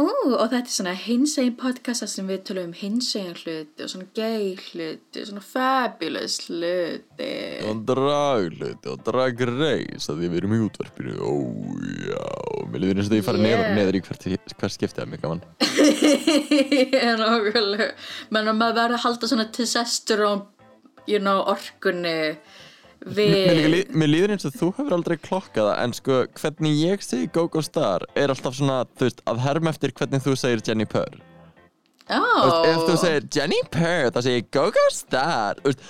Ú, og þetta er svona hinsegin podcasta sem við tölum um hinsegin hluti og svona gay hluti og svona fabulous hluti. Og dragluti og dragreis að því við erum í útvarpinu. Ó, já. Mér liður eins og því ég fara Yeah. neður, neður í hvert, hvert skiptið að mig gaman. En okkurlega, menn að maður verður að halda svona testosterone, you know, orkunni við... Mér, líður eins og þú hefur aldrei klokkað það, en sko, hvernig ég segi GóGó Star er alltaf svona, þú veist, að herma eftir hvernig þú segir Jenny Purr. Veist, ef þú segir Jenny Purr, þá segir ég GóGó Star. Þú veist,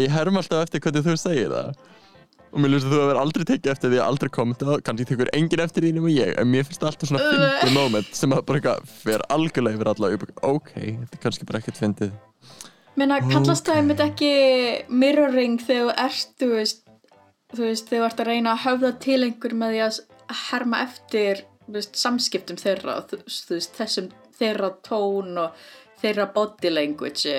ég herma alltaf eftir hvernig þú segir það. Og mér líður að þú hefur aldrei tekið eftir því að aldrei komið það, kannski tekur enginn eftir því nema ég, en mér finnst það alltaf svona fyndið moment sem að bara eitthvað fer algjörlega yfir alla og ok, þetta er kannski bara ekkert fyndið. Menna, kallast það einmitt ekki mirroring þegar þú ert, þú veist, þú veist, þegar þú ert að reyna að höfða til einhver með því að herma eftir, þú veist, samskiptum þeirra, þú, veist, þessum þeirra tón og þeirra body language.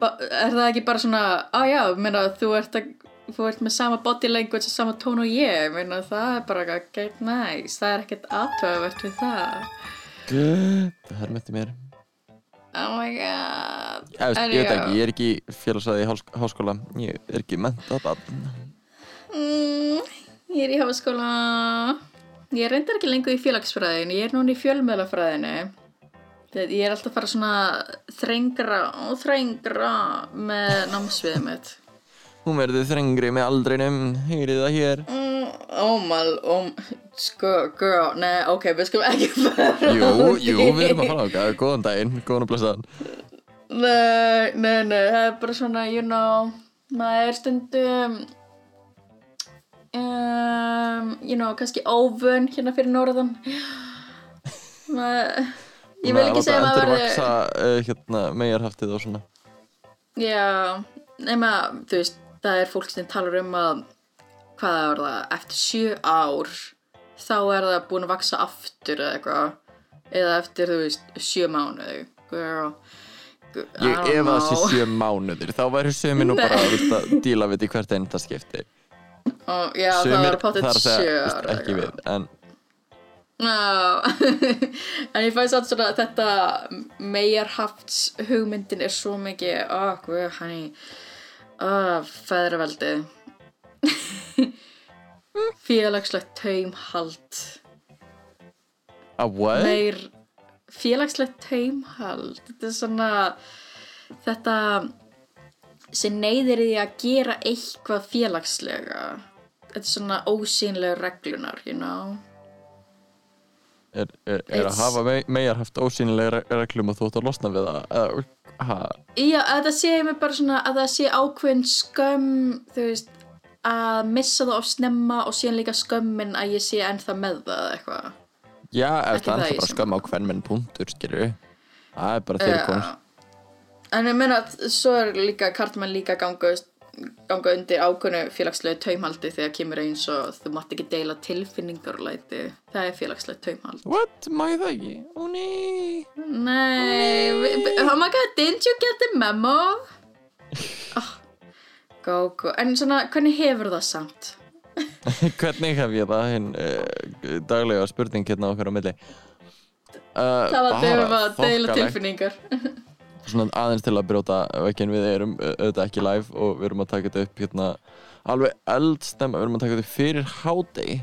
Ba er það ekki bara svona, á já, menna, þú ert að þú ert með sama body language og sama tón og ég, menna, það er bara gett næst, það er ekkert aðtöðavert við það. Good, það herma eftir mér. Oh my god. Ég, ég veit ekki, ég er ekki félagsæði í hás háskóla, ég er ekki mentað. Mm, ég er í hafaskóla Ég reyndar ekki lengur í félagsfræðinu Ég er núna í fjölmiðlafræðinu. Þegar Ég er alltaf að fara svona þrengra og þrengra með námsviðið mitt Hún verður þrengri með aldrinum, heyrið það hér. mm, Oh my, oh Sko, girl, nei, ok, við skulum ekki fara Jú, út í- jú, við erum að fara á það, góðan daginn, góðan og blessaðan. Nei, nei, nei, það er bara svona, you know, maður er stundum, um, you know, kannski óvön hérna fyrir norðan. Maður, ég vil ekki segja að maður verði, Endurvaksa, uh, hérna, megarhaftið og svona. já, nema, þú veist, það er fólk sem talar um að, hvað er það, eftir sjö ár, þá er það búin að vaksa aftur eða eitthvað, eða eftir, þú veist, sjö mánuði, girl. I Ég ef að það sé know. sjö mánuðir, þá væri sömi nú bara að díla við því hvert einasta skipti. Ó, já, það Sumir- var potið það sjö þú veist, ára, ekki við, en Já, en ég fæ satt svona að þetta megarhafts hugmyndin er svo mikið, ó, hvað, ó, feðraveldið, félagslegt taumhald, að what? meir, félagslegt taumhald, þetta er svona, þetta sem neyðir því að gera eitthvað félagslega, þetta er svona ósýnlega reglunar, you know. Er, er, er að hafa me megarhaft ósýnilega re- reglum og þú ætti að losna við það? Eða, ha, Já, að það sé mér bara svona að það sé ákveðin skömm, þú veist, að missa það of snemma og síðan líka skömmin að ég sé ennþá með það eitthvað. já, ef það er bara skömm á hvern menn punktur, skilur Það er bara þeirri Já. konur. En ég meina, að svo er líka, kartmenn líka ganga, ganga undir ákveðinu félagslegu taumhaldi þegar kemur eins og þú mátt ekki deila tilfinningar og læti. Það er félagslegu taumhald. What? Má ég það ekki? Ó nei. Nei, oh my god, didn't you get the memo? Oh, go, go. En svona, hvernig hefur það samt? Hvernig hef ég það hinn uh, daglega spurning hérna okkar á milli? Uh, Það var við að deila tilfinningar. Svona aðeins til að brjóta vekkin við erum auðvitað ekki live og við erum að taka þetta upp hérna alveg eldstemma, við erum að taka þetta upp fyrir hádegi.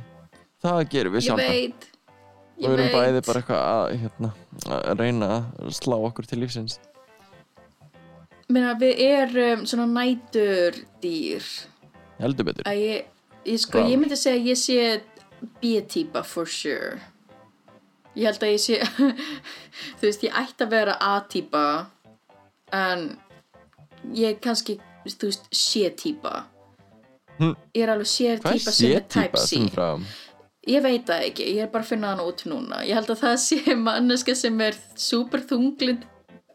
Það gerum við Ég sjálf. Og við erum bæði bara eitthvað að, hérna, að reyna að slá okkur til lífsins. Meina, við erum svona nætur dýr. Heldur betur. Ég, ég sko, ég myndi segja að ég sé B-típa for sure. Ég held að ég sé, þú veist, ég ætti að vera A-típa, en ég er kannski, þú veist, C-típa. Hm. Ég er alveg C-típa sem er type C. ég veit það ekki, ég er bara að finna hann út núna ég held að það sé manneska sem er super þunglind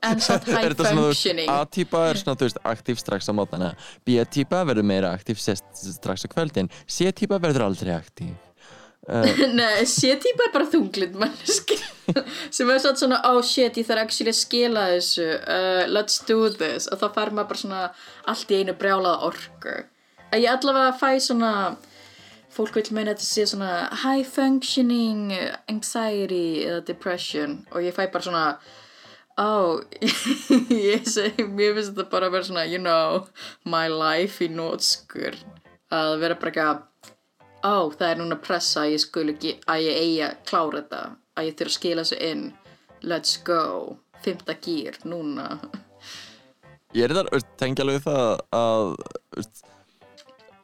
en satt high functioning A-típa er svona, þú veist, aktív strax á mótana B-típa verður meira aktív strax á kvöldin C-típa verður aldrei aktív Nei, C-típa er bara þunglind manneski sem er svona, oh shit, ég þarf actually að skila þessu. Uh, let's do this. Og þá fær maður bara svona allt í einu brjálað orku. Að ég allavega fæ svona fólk vil meina að þetta sé svona high functioning anxiety eða depression. Og ég fæ bara svona oh, ég segi mér finnst þetta bara að vera svona you know, my life í nótskur að vera bara ekki að ó, það er núna pressa að ég skul ekki að ég eigi að klára þetta að ég þurfa að skila þessu inn. Let's go, fymta gýr núna. Ég er þetta, tengja alveg það að veist,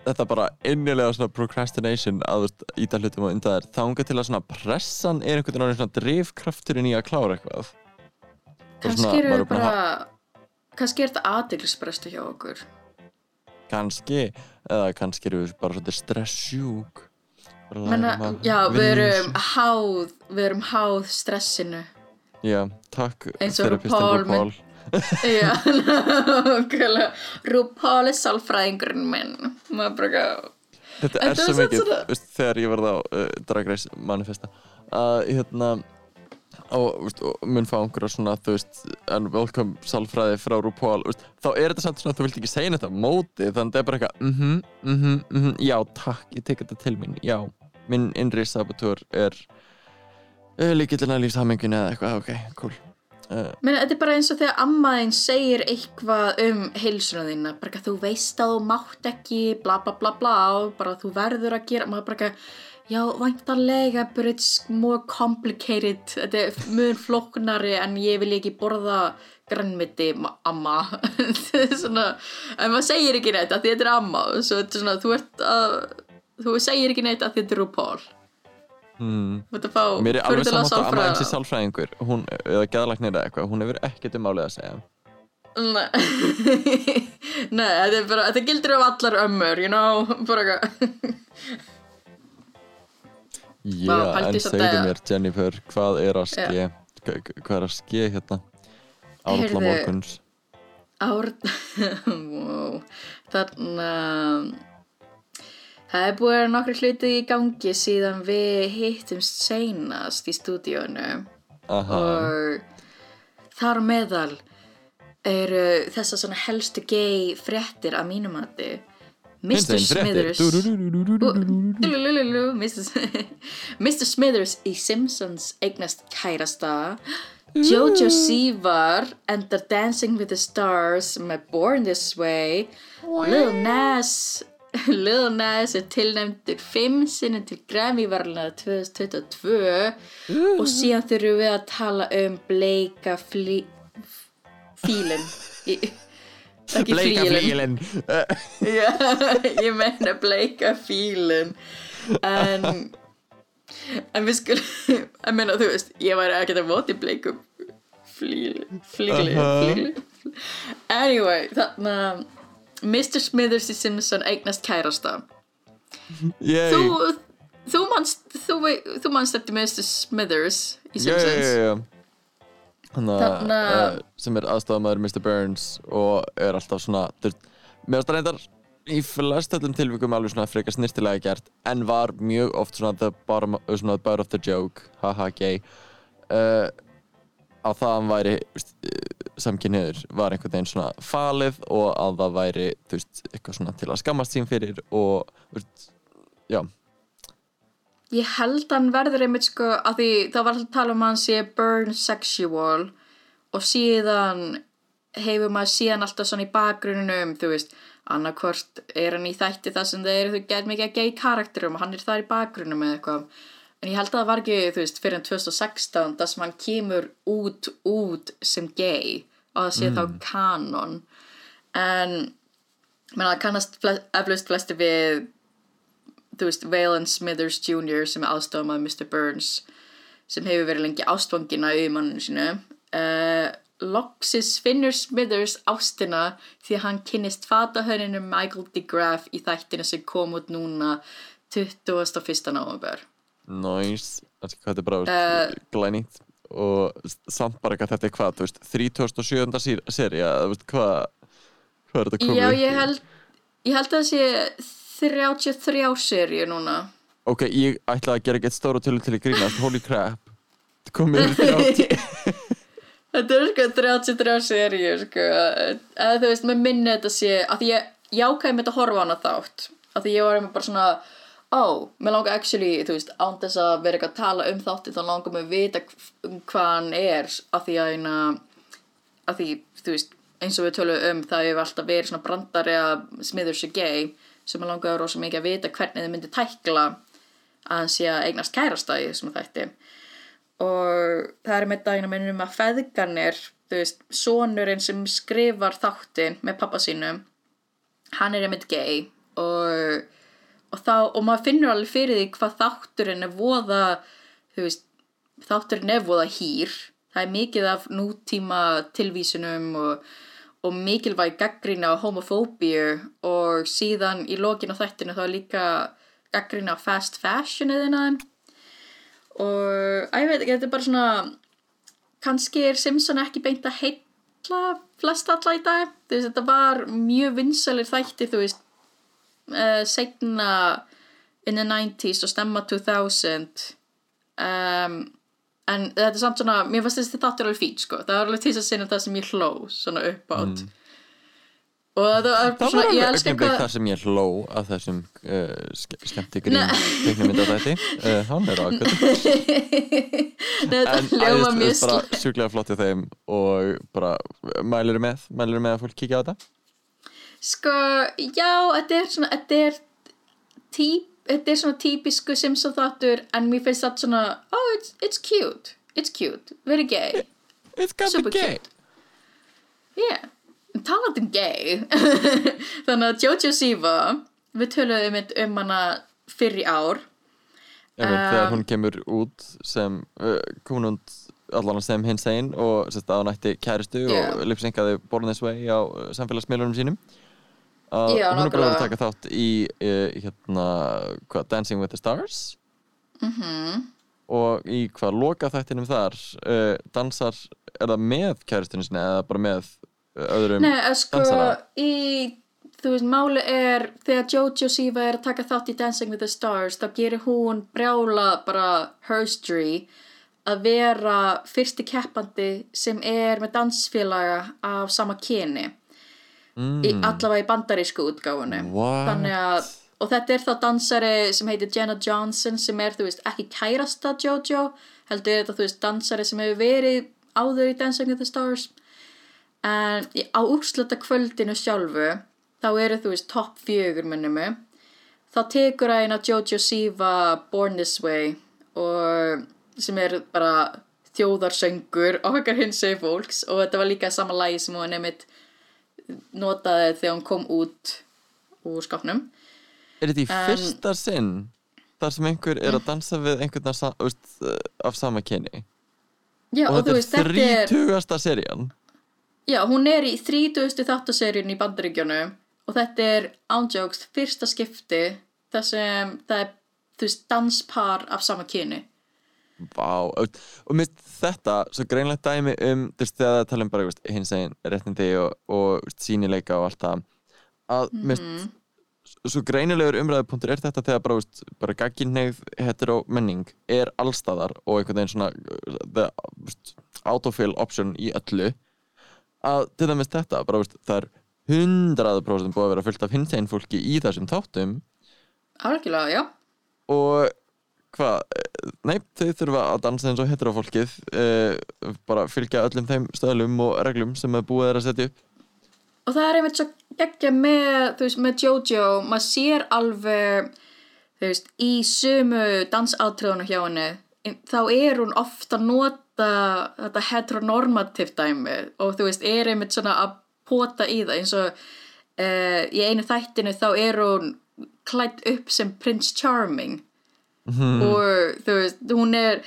þetta bara innilega svona procrastination að veist, íta hlutum og undan þær þanga til að svona pressan er einhvern veginn svona drifkrafturinn í að klára eitthvað. Kannski eru við að bara kannski er þetta aðdeglisbrestu hjá okkur kannski, eða kannski eru við bara svona stressjúk Menna, já, við erum háð við erum háð stressinu. Já, takk Eins og RuPaul RuPaul. já, nákvæmlega. RuPaul er sálfræðingurinn minn. Maður bara ekki Þetta er svo mikið, þegar ég var á uh, Drag Race manifesta. Að hérna og, veist, og mun fá einhverja svona þú veist, en welcome sálfræði frá RuPaul, veist, þá er þetta samt svona þú vilt ekki segja þetta móti, þannig að það er bara eitthvað mhm, mhm, mhm, já, takk ég tek þetta til mín, já minn innri sabotör er líkillina lífshaminginu eða eitthvað, ok, cool. Uh, Meni, þetta er bara eins og þegar amma þín segir eitthvað um heilsuna þína bara þú veist að þú mátt ekki bla bla bla bla bara þú verður að gera maður bara ekki já, væntanlega, but it's more complicated. Þetta er mjög flóknari en ég vil ekki borða grannmiti, amma. Svona, en maður segir ekki neitt að þetta er amma, svo svona þú að, þú segir ekki neitt að þetta er ert að fá mér er alveg saman að amma sálfræða. sálfræðingur hún, eða geðalagnir eða eitthvað, hún hefur ekkert um málið að segja. Nei, Nei þetta bara, þetta gildur um allar ömmur, you know, bara eitthvað. Já, pældu en segðu að- mér Jennifer, hvað er að ske Hva- hvað er að ske hérna? Árla morguns. Ár, wow, þarna, það er búið að vera nokkri hluti í gangi síðan við hittumst seinast í stúdíónu Aha, og þar meðal eru svona helstu gay fréttir að mínum mati. Mr. Smithers. Mr. Smithers í Simpsons eignast kærasta Jojo Sivar endar Dancing with the Stars með Born This Way Lil Nas Lil Nas er tilnæmdur fimm sinni til Grammy-varluna 2022 og síðan þurfum við að tala um bleika fílin í, ekki Bleika flílin Já, ég meina bleika fílin en en við skulum ég meina þú veist, ég væri ekkert að voti bleikum flíli flíli, flíli anyway, þarna Mr. Smithers í Simpson eignast kærasta Yay. þú, þú manst þú, þú manst eftir Mr. Smithers í Já, já, Simpsons já, já Þannig að uh, sem er aðstofamæður Mr. Burns og er alltaf svona finnst það reyndar í flest öllum tilvikum alveg svona frekar snirtilega gert en var mjög oft svona the bottom, uh, svona butt of the joke haha gay uh, að það að hann væri samkynniður var einhvern veginn svona falið og að það væri þú veist, eitthvað svona til að skammast sín fyrir og veist, já, Ég held hann verður einmitt sko að því það var alltaf að tala um hann sé burn sexual og síðan hefur maður síðan alltaf svona í bakgrunum þú veist, annarkvort er hann í þætti það sem það eru þau gæt mikið að gay karakterum og hann er þar í bakgrunum eða eitthvað. En ég held að það var ekki, þú veist, fyrir en 2016 það sem hann kemur út út sem gay og það sé þá kanon. En menna, það kannast eflaust flesti við þú veist, Valen Smithers Jr. sem er aðstofað Mr. Burns sem hefur verið lengi ástfangin að auðmanninu sínu uh, Loxis finnur Smithers ástina því að hann kynnist fatahönninu Michael DeGraff í þættinu sem kom út núna 21. november Nice, þannig hvað þetta er bara Eh. uh, glænýtt og samt bara hvað þetta er hvað, þú veist, 37. seri, þú veist, hvað hvað er þetta komið Já, í? ég held, ég held að það sé 33 seríu núna. Ok, ég ætlaði að gera gett stóra tölu til að grínast, holy crap komið yfir 30 Þetta er sko 33 seríu, sko. Eða þú veist, mér minni þetta sé, að ég, ég ákæði þetta að horfa hana þátt. Að því ég var bara svona, ó, mér langar actually, þú veist, án þess að vera eitthvað að tala um þátti, þá langar mér að vita um hvað hann er, að því að eina, að því, þú veist, eins og við tölum um, það hefur alltaf verið svona brandari að smiður sér gay, sem ég langar rosa mikið að vita hvernig þið myndi tækla að hann sé að eignast kærasta í þessum þætti. Og það er með daginn að minnum að feðganir, þú veist, sonurinn sem skrifar þáttin með pappa sínum, hann er einmitt gay og, og þá, og maður finnur alveg fyrir því hvað þátturinn er voða, þú veist, þátturinn er voða hýr, það er mikið af nútíma tilvísunum og, og mikilvæg gaggrína á homofóbíu og síðan í lokinu á þættinu þá er líka gaggrína á fast fashion eða þeim og að ég veit ekki, þetta er bara svona kannski er Simpson ekki beint að heilla flest alla í dag. Þú veist, þetta var mjög vinsalir þætti þú veist uh, segna in the 90s og stemma 2000 um, en þetta er samt svona mér fannst þessi þáttur alveg fín sko. Það var alveg til þess að sinna það sem ég hló svona upp átt og það var Það svona, ég alveg elska augnablik hvað þar sem ég hló að þessum uh, ske skemmti grín teiknumynda þætti. Uh, Hann er ákveð þetta En hljóma mjög veist, bara sjúklega flott í þeim og bara mælir með mælir með að fólk kíkja á þetta? Sko, já, þetta er svona, þetta er típ, þetta er svona típisku Simpson þáttur en mér finnst þetta svona, oh, it's, it's cute, it's cute, very gay, It's got super the gay. cute. Yeah, talandi um gay, þannig að Jojo Siva, við töluðum um, hana fyrr í ár, þegar Um, hún kemur út sem uh, út allan sem hins einn og sérst að hún ætti kæristu Já. og lipsynkaði Born This Way á uh, samfélagsmiðlunum sínum að Já, hún er bara að nákvæmlega. taka þátt í uh, hérna, hvað, Dancing with the Stars mhm, og í hvað loka þættinum þar uh, dansar, er það með kæristunum sinni eða bara með uh, öðrum Nei, að sko, dansara? í, þú veist, máli er þegar Jojo Siva er að taka þátt í Dancing with the Stars, þá gerir hún brjála bara herstory að vera fyrsti keppandi sem er með dansfélaga af sama kyni í, allavega í bandarísku útgáfunni. Mm. Að og þetta er þá dansari sem heitir Jenna Johnson sem er, þú veist, ekki kærasta Jojo heldur þetta, þú veist, dansari sem hefur verið áður í Dancing with the Stars. En á úrslita kvöldinu sjálfu þá eru, þú veist, topp fjögur minnum þá tekur að eina Jojo Siva Born This Way og sem er bara þjóðarsöngur okkar hins eða fólks. Og þetta var líka sama lagi sem hún nefnitt notaði þegar hún kom út úr skápnum Er þetta í En- fyrsta sinn þar sem einhver er að dansa við einhvern sa- veist, uh, af sama kyni Já, og, og, þetta veist, er þrítugasta serían Já, hún er í 30. þáttaseríun í bandaríkjunum og þetta er ándjóks fyrsta skipti þar sem það er, þú veist, danspar af sama kyni. Vá, og, og minnst þetta svo greinlegt dæmi um veist, þegar það tala um bara hins eginn réttindi og, og veist, sínileika og allt það að minnst svo greinilegur umræðupunktur er þetta þegar bara, veist, bara gagginneið hetero menning er allstaðar og einhvern veginn svona the, veist, autofill option í öllu að til dæmis þetta bara, veist, það er 100% búið að vera fullt af hins eginn fólki í þessum þáttum Algjörlega, já. og hvað, nei, þau þurfa að dansa eins og hetero fólkið uh, bara fylgja öllum þeim stöðlum og reglum sem er búið þeirra að setja upp. Og það er einmitt svo geggja með, þú veist, með Jojo, maður sér alveg, þú veist, í sumu dansátriðunum hjá henni, þá er hún ofta að nota þetta heteronormativ dæmi. Og þú veist, er einmitt svona að pota í það. Eins og uh, í einu þættinu þá er hún klætt upp sem Prince Charming og þú veist, hún er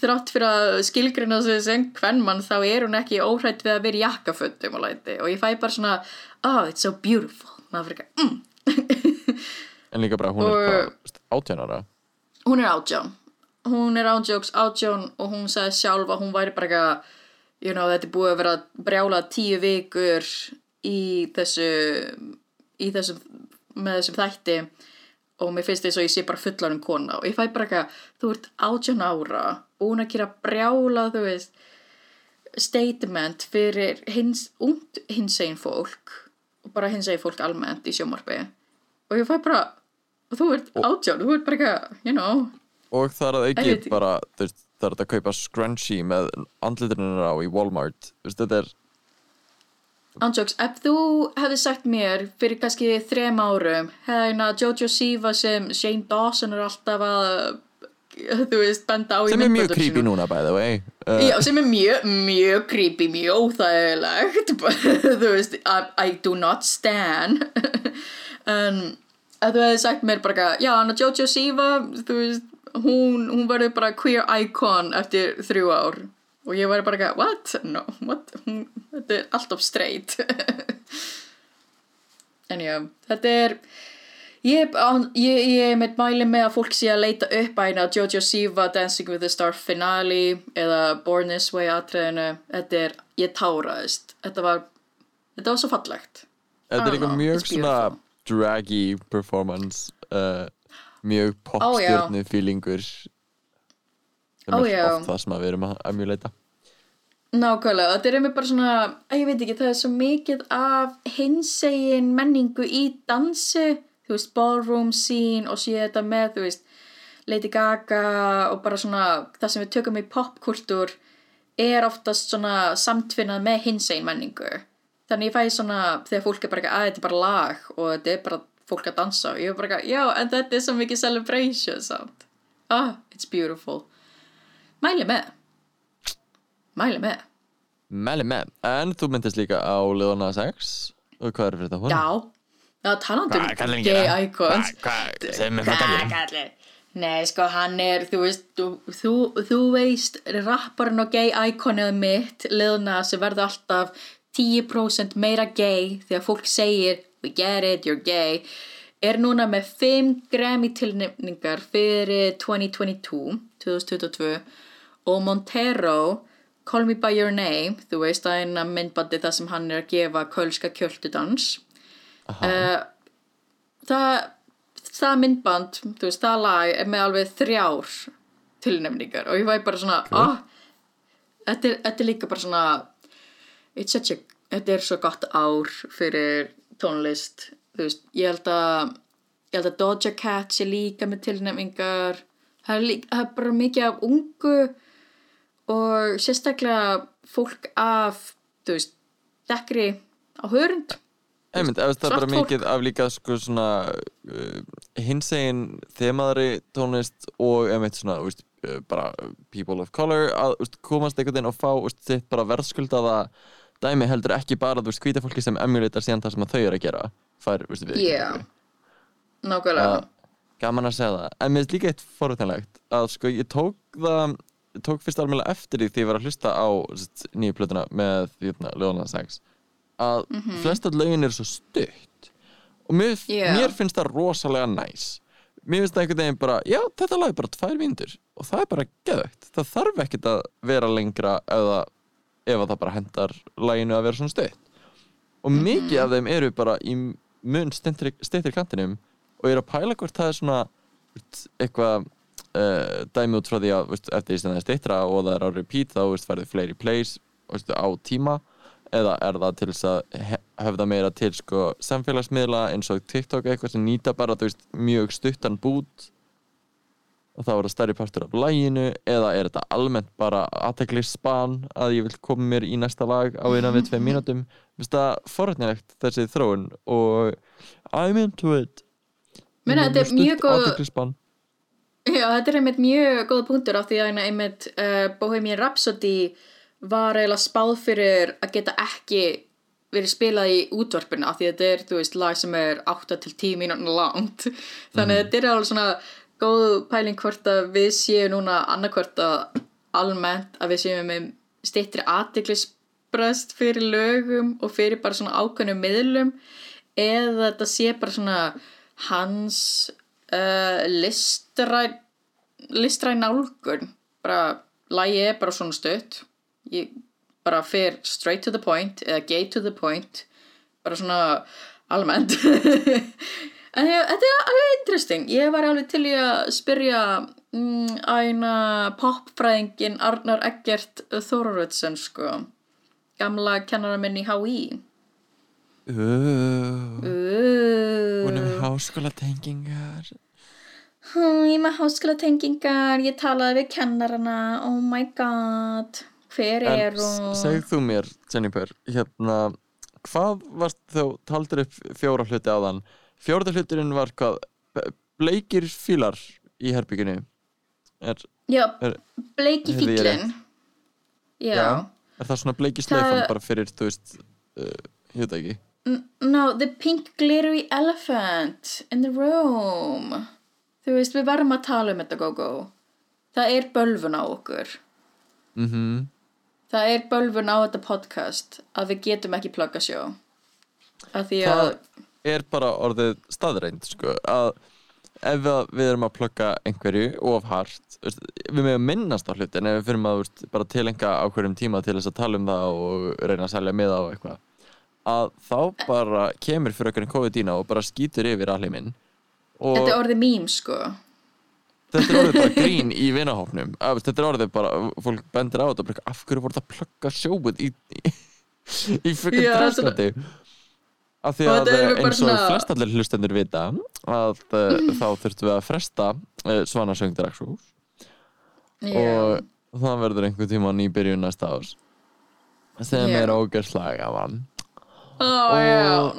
þrátt fyrir að skilgrina sig sem hvern mann þá er hún ekki óhrætt við að vera í jakkafötum og læti. Og ég fæ bara svona oh it's so beautiful. Maður fyrir ekki mm. en líka bara hún Og- er átjánara hún er átján. Hún er ándjóks átján og hún sagði sjálf að hún væri bara eitthvað you know, þetta er búið að vera brjála tíu vikur í þessu í þessum með þessum þætti og mér finnst þess að ég sé bara fullanum kona og ég fæ bara eitthvað, þú ert átján ára og hún að gera brjála þú veist statement fyrir hins, und hinsegin fólk og bara hinsegin fólk almennt í sjómarfi og ég fæ bara þú ert átján, þú ert bara eitthvað you know, Og það er að ekki. bara, þú veist, það er að kaupa scrunchie með andliturinnar á í Walmart. Þú veist, þetta er, Ándjóks, ef þú hefði sagt mér fyrir kannski þrem árum hefðina Jojo Siva sem Shane Dawson er alltaf að þú veist, benda á í sem er mjög creepy núna, by the way. Uh, Já, sem er mjög, mjög creepy, mjög óþægilegt. Þú veist, I, I do not stand en ef þú hefði sagt mér bara já, hann að Jojo Siva þú veist, hún, hún verður bara queer icon eftir þrjú ár og ég væri bara eitthvað, what? No, what? Þetta er alltaf straight en já, þetta er Ég, ég, ég með mæli með að fólk sé að leita upp æna Jojo Siva Dancing with the Star finale eða Born This Way atriðinu þetta er, ég táraðist þetta var, þetta var svo fallegt þetta er líka mjög svona draggy performance, uh, mjög popstjörnu feelingur. Sem er já. oft það sem að við erum að emjuleita. Nákvæmlega, þetta er einmitt bara svona að ég veit ekki, það er svo mikið af hinsegin menningu í dansi þú veist, ballroom scene og sé þetta með, þú veist Lady Gaga og bara svona það sem við tökum í popkultúr er oftast svona samtvinnað með hinsegin menningu þannig ég fæ svona, þegar fólk er bara ekki að þetta er bara lag og þetta er bara fólk að dansa og ég er bara ekki, já, en þetta er svo mikið celebration samt ah, it's beautiful mæli með mæli með Mæli með. En þú myndist líka á Leona 6 og hvað er fyrir þetta hún? Já, já er um gera? gay icons Hvað, kallinn? Nei, sko, hann er, þú veist, þú, þú, þú veist, rapparinn og gay iconið mitt, liðna sem verður alltaf 10% meira gay þegar fólk segir, we get it, you're gay, er núna með 5 Grammy tilnefningar fyrir 2022, 2022 og Montero, Call Me By Your Name, þú veist, það er eina myndbandi þar sem hann er að gefa kölska kjöldudans. Uh, það, það myndband, þú veist, það lag er með alveg þrjár tilnefningar og ég væri bara svona, ah, þetta, er, þetta er líka bara svona, a, þetta er svo gott ár fyrir tónlist, þú veist, ég held að, ég held að Doja Cat sé líka með tilnefningar, það er, líka, það er bara mikið af ungu og sérstaklega fólk af, þú veist, dekkri á hörund. Einmitt, ef það er bara mikið af líka sko svona uh, hinsegin þemaðri tónlist og einmitt svona, veist, uh, bara people of color að veist, komast einhvern veginn og fá þú veist, sitt bara verðskuldaða dæmi heldur ekki bara, þú veist, hvíta fólki sem emulatar síðan það sem þau eru að gera fær, þú veist, við Já, nákvæmlega. að gaman að segja það en mér er líka eitt forutnælegt að sko ég tók það tók fyrst alveg eftir því því ég var að hlusta á nýju plötuna með hérna, Leona Sax að mm -hmm. flest af lögin eru svo stutt og mér, Já. mér finnst það rosalega næs mér finnst það einhvern veginn bara já þetta lag er bara tvær vindur og það er bara geðvægt það þarf ekkert að vera lengra eða ef að það bara hendar laginu að vera svona stutt og mikið af þeim eru bara í mun steyttir kantinum og ég er að pæla hvort það er svona eitthvað uh, dæmi út frá því að veist, eftir því sem það er steyttra og það er á repeat þá veist, færði fleiri plays veist, á tíma. Eða er það til þess að höfða meira til sko, samfélagsmiðla eins og TikTok eitthvað sem nýta bara veist, mjög stuttan bút. Og þá er það stærri partur af læginu eða er þetta almennt bara aðteklispan að ég vil koma mér í næsta lag á innan við Mér finnst það forrætnilegt þessi þróun og I'm into it. Meina, þetta er mjög góð- Já, þetta er einmitt mjög góða punktur af því að hérna einmitt uh, Bohemian Rhapsody var eiginlega spáð fyrir að geta ekki verið spilað í útvarpinu af því að þetta er, þú veist, lag sem er 8-10 mínútur langt. Þannig að þetta er alveg svona góð pæling hvort að við séum núna annarkvort að almennt að við séum með stittri aðtiklisbrest fyrir lögum og fyrir bara svona ákveðnum miðlum eða þetta sé bara svona hans uh, listræn listræn nálgun. Bara, lagi er bara svona stutt. Ég bara fer straight to the point eða gay to the point. Bara svona almennt. En þetta er alveg interesting. Ég var alveg til að spyrja mm, æna popfræðingin Arnar Eggert Þórarötsen sko. Gamla kennara minn í uh. Hún er með háskóla tengingar Hm, Ég er með háskóla tengingar, ég talaði við kennarana, oh my god, hver er hún? segð þú mér, Jennifer, hérna, hvað varst þú taldir upp fjóra hluti á þann? Fjórða hluturinn var hvað? Bleikir fílar í herbygginu. Er, Já, er, bleiki ég fílinn. Já. er það svona bleiki sleifan bara fyrir, þú veist, uh, veit það ekki. No, the pink glittery elephant in the room. Þú veist, við verðum að tala um þetta, Gogo. Það er bölvun á okkur. Mm Það er bölvun á þetta podcast að við getum ekki plugga sjó. Af því að, Það er bara orðið staðreind, sko, að ef að við erum að plugga einhverju of hart, við meðum minnast á hlutin ef við fyrir að veist, bara tilenga á hverjum tíma til þess að tala um það og reyna að selja miða og eitthvað að þá bara kemur fyrir okkur COVID-19 og bara skýtur yfir alheiminn og þetta er orðið mím, sko. þetta er orðið bara grín í veist, þetta er orðið bara, fólk bendir á þetta og bara, af hverju voru það að plugga sjóið í, í, í fyrir drafstrætti af því að bara eins og svona- flest allir hlustendur vita að mm. þá þurftum við að fresta uh, Svanasöngdaraksús Já. og það verður einhver tíma í byrjun næsta ás sem Já. er ógeðslega gaman Já, Og-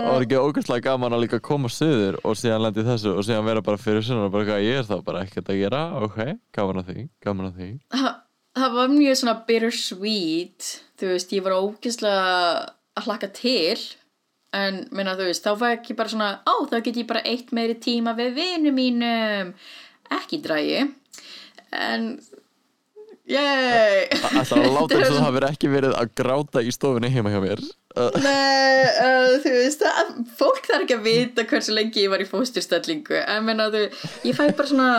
það er ekki ógeðslega gaman að líka koma söður og síðan lendi þessu og síðan vera bara fyrir sinna og bara ég er þá bara ekkert að gera? Ok, gaman að því, gaman að því. Það, það var mjög svona bittersweet, þú veist, ég var ógeðslega að hlaka til, en minna þú veist, þá var ekki bara svona, ó, þá get ég bara eitt meiri tíma við vinum mínum, ekki drægi, en, Alltaf að láta eins og það hafi ekki verið að gráta í stofunni heima hjá mér Nei, uh, þú veist, það, fólk þarf ekki að vita hversu lengi ég var í fósturstellingu, en menna þú, ég fæ bara svona,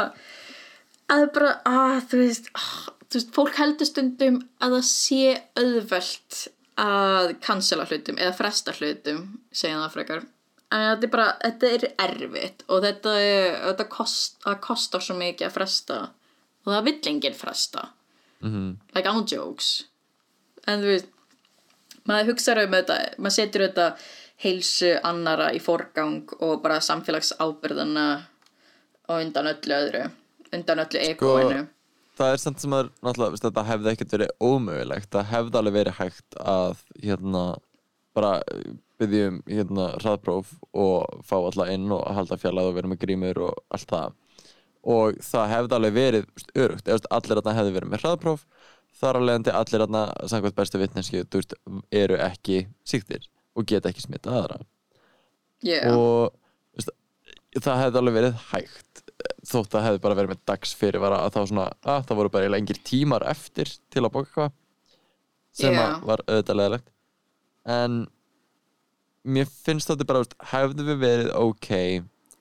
að bara, að þú veist, ah, þú veist, fólk heldur stundum að það sé auðvelt að cancela hlutum eða fresta hlutum, segja það frekar. En þetta er bara, þetta er erfitt og þetta, þetta kost, kostar svo mikið að fresta og það vill enginn fresta. Mhm. Like on jokes. En þú veist, maður hugsaður um þetta, maður setur þetta heilsu annara í forgang og bara samfélagsábyrðana og undan öllu öðru, undan öllu egoinu. Það er samt sem að þetta hefði ekkert verið ómögulegt það hefði alveg verið hægt að hérna bara byggjum hérna hraðpróf og fá alla inn og halda fjallað og vera með grímur og allt það og það hefði alveg verið örugt, allir þarna hefði verið með hraðpróf þar að leiðandi allir þarna samkvæmt bestu vitneski veist, eru ekki síktir og geta ekki smitta aðra. Yeah. og veist, það hefði alveg verið hægt þótt að hefði bara verið með dags fyrirvara að þá svona, að það voru bara engir tímar eftir til að bóka eitthvað sem að var auðvitað leðilegt en mér finnst þetta bara, hefði við verið ok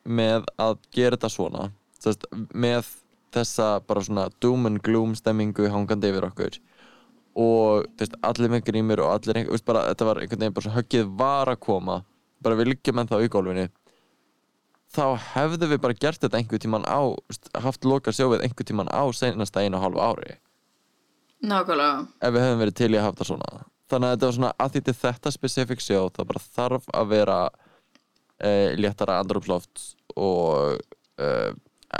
með að gera þetta svona veist, með þessa bara svona doom and gloom stemmingu hangandi yfir okkur. Og veist, allir með grímur og allir, veist, bara, þetta var einhvern veginn bara svona höggið var að koma. Bara við liggjum en þá í gólfinu. Þá hefðu við bara gert þetta einhver tíman á veist, haft loka sjófið einhver tíman á senasta einu og hálfu ári. Nákvæmlega. ef við hefðum verið til í að hafa þetta svona. Þannig að þetta var svona að því til þetta specific sjó það bara þarf að vera uh, léttara andrumsloft og ja,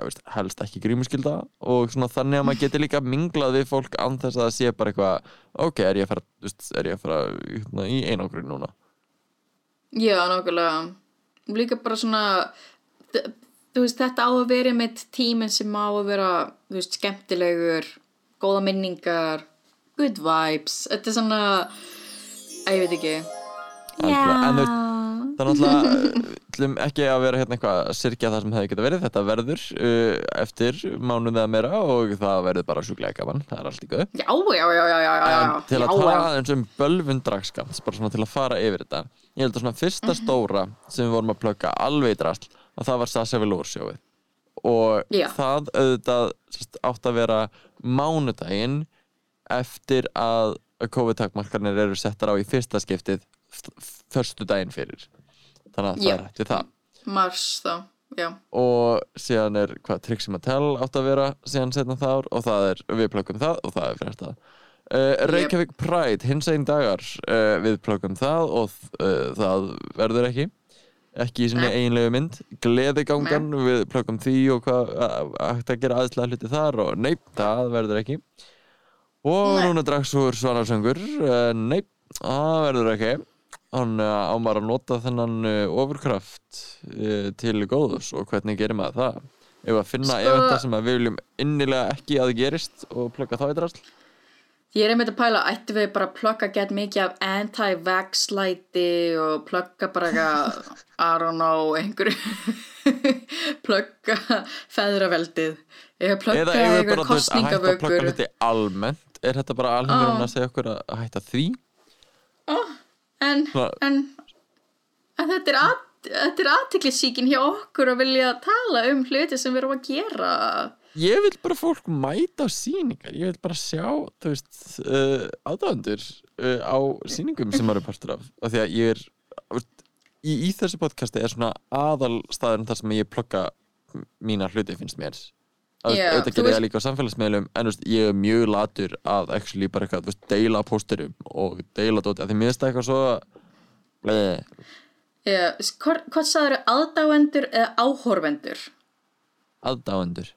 veist, helst ekki grímuskylda og svona þannig að maður geti líka minglað við fólk án þess að það sé bara eitthvað ok, er ég að fara, veist, er ég að fara hérna, í einangrun núna Já, nákvæmlega. Líka bara svona, veist, þetta á að vera mitt tíminn sem á að vera, skemmtilegur, góða minningar, good vibes. Þetta er svona, að ég veit ekki. Algjörlega, en þú veist, Það er náttúrulega ætlum ekki að vera hérna eitthvað að syrkja það sem hefði geta verið. Þetta verður uh, eftir mánuð eða meira og það verður bara sjúklega gaman, það er allt í göð Já, já, já, já, já, já. En til að já, tala aðeins um bölvun dragskams bara svona til að fara yfir þetta. Ég held að svona fyrsta stóra sem við vorum að plugga alveg í drasl að það var Sasha Velour sjóið. Og Já. það auðvitað átt að vera mánudaginn eftir að COVID-takmarkarnir eru settar á í fyrsta skiptið förstu daginn fyrir þannig að það er hætti það. Mars þá, já. Og síðan er hvað Trixie Mattel átt að vera síðan setna þár og það er, við plökkum það og það er fyrir það uh, Reykjavík Pride, hins einn dagar uh, við plökkum það og uh, það verður ekki. Ekki í sinni Nei. eiginlegu mynd. Gleðigangan, við plökkum því og hvað ætti að gera aðslega hluti þar og neip, það verður ekki. Og Nei. núna dragsúr svanarsöngur neip, það verður ekki hann uh, á maður að nota þennan uh, ofurkraft uh, til góðus og hvernig gerir maður það? Ef að finna Sko- eventa sem að við viljum innilega ekki að gerist og plugga þá í drasl? Ég er einmitt að pæla, ættum við bara að plugga gett mikið af anti-vax læti og plugga bara eitthvað, I don't know, einhverju, plugga feðraveldið, eða plugga eða ef við bara að hætta að kostningavökur. hluti almennt? Er þetta bara alveg Ó. að segja okkur að hætta því En, en, en þetta er, at, þetta er aðtiklisíkin hjá okkur að vilja tala um hluti sem við erum að gera. ég vil bara fólk mæta á sýningar. Ég vil bara sjá þú veist uh, aðdáðandur uh, á sýningum sem maður er partur af. Af því að ég er í, í þessu podcasti er svona aðal staðurinn þar sem ég plugga mína hluti finnst mér auðvitað gerir ég það líka á samfélagsmiðlum en veist, ég er mjög latur að actually bara eitthvað, veist, deila pósturum og deila dóti, af því mér finnst það eitthvað svo bleið, Já, hvort, hvort sagður aðdáendur eða áhorfendur? aðdáendur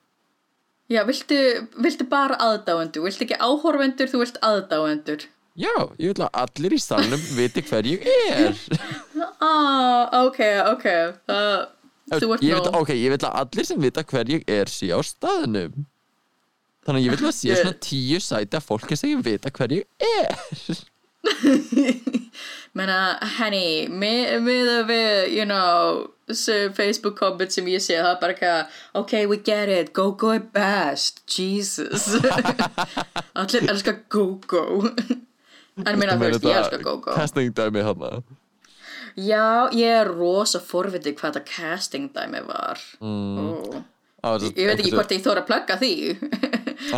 Já, viltu, viltu bara aðdáendur? Viltu ekki áhorfendur, þú vilt aðdáendur? já, ég vil að allir í salnum viti hver ég er Ah, ok, ok. Þú ert ég vil, ok, ég vil að allir sem vita hver ég er sé á staðnum þannig að ég vil að sé svona tíu sæti af fólki sem ég vita hver ég er Menna, henni, með, að við, you know, Facebook comment sem ég sé, það er bara eitthvað, ok, we get it, go-go er best, Jesus. Allir elskar go-go. En minna, þú veist, ég elskar go-go. casting dæmi hana Já, ég er rosa forvitið hvað þetta casting dæmi var. Mm. Ég, ég veit ekki hvort ég þóra að plugga því.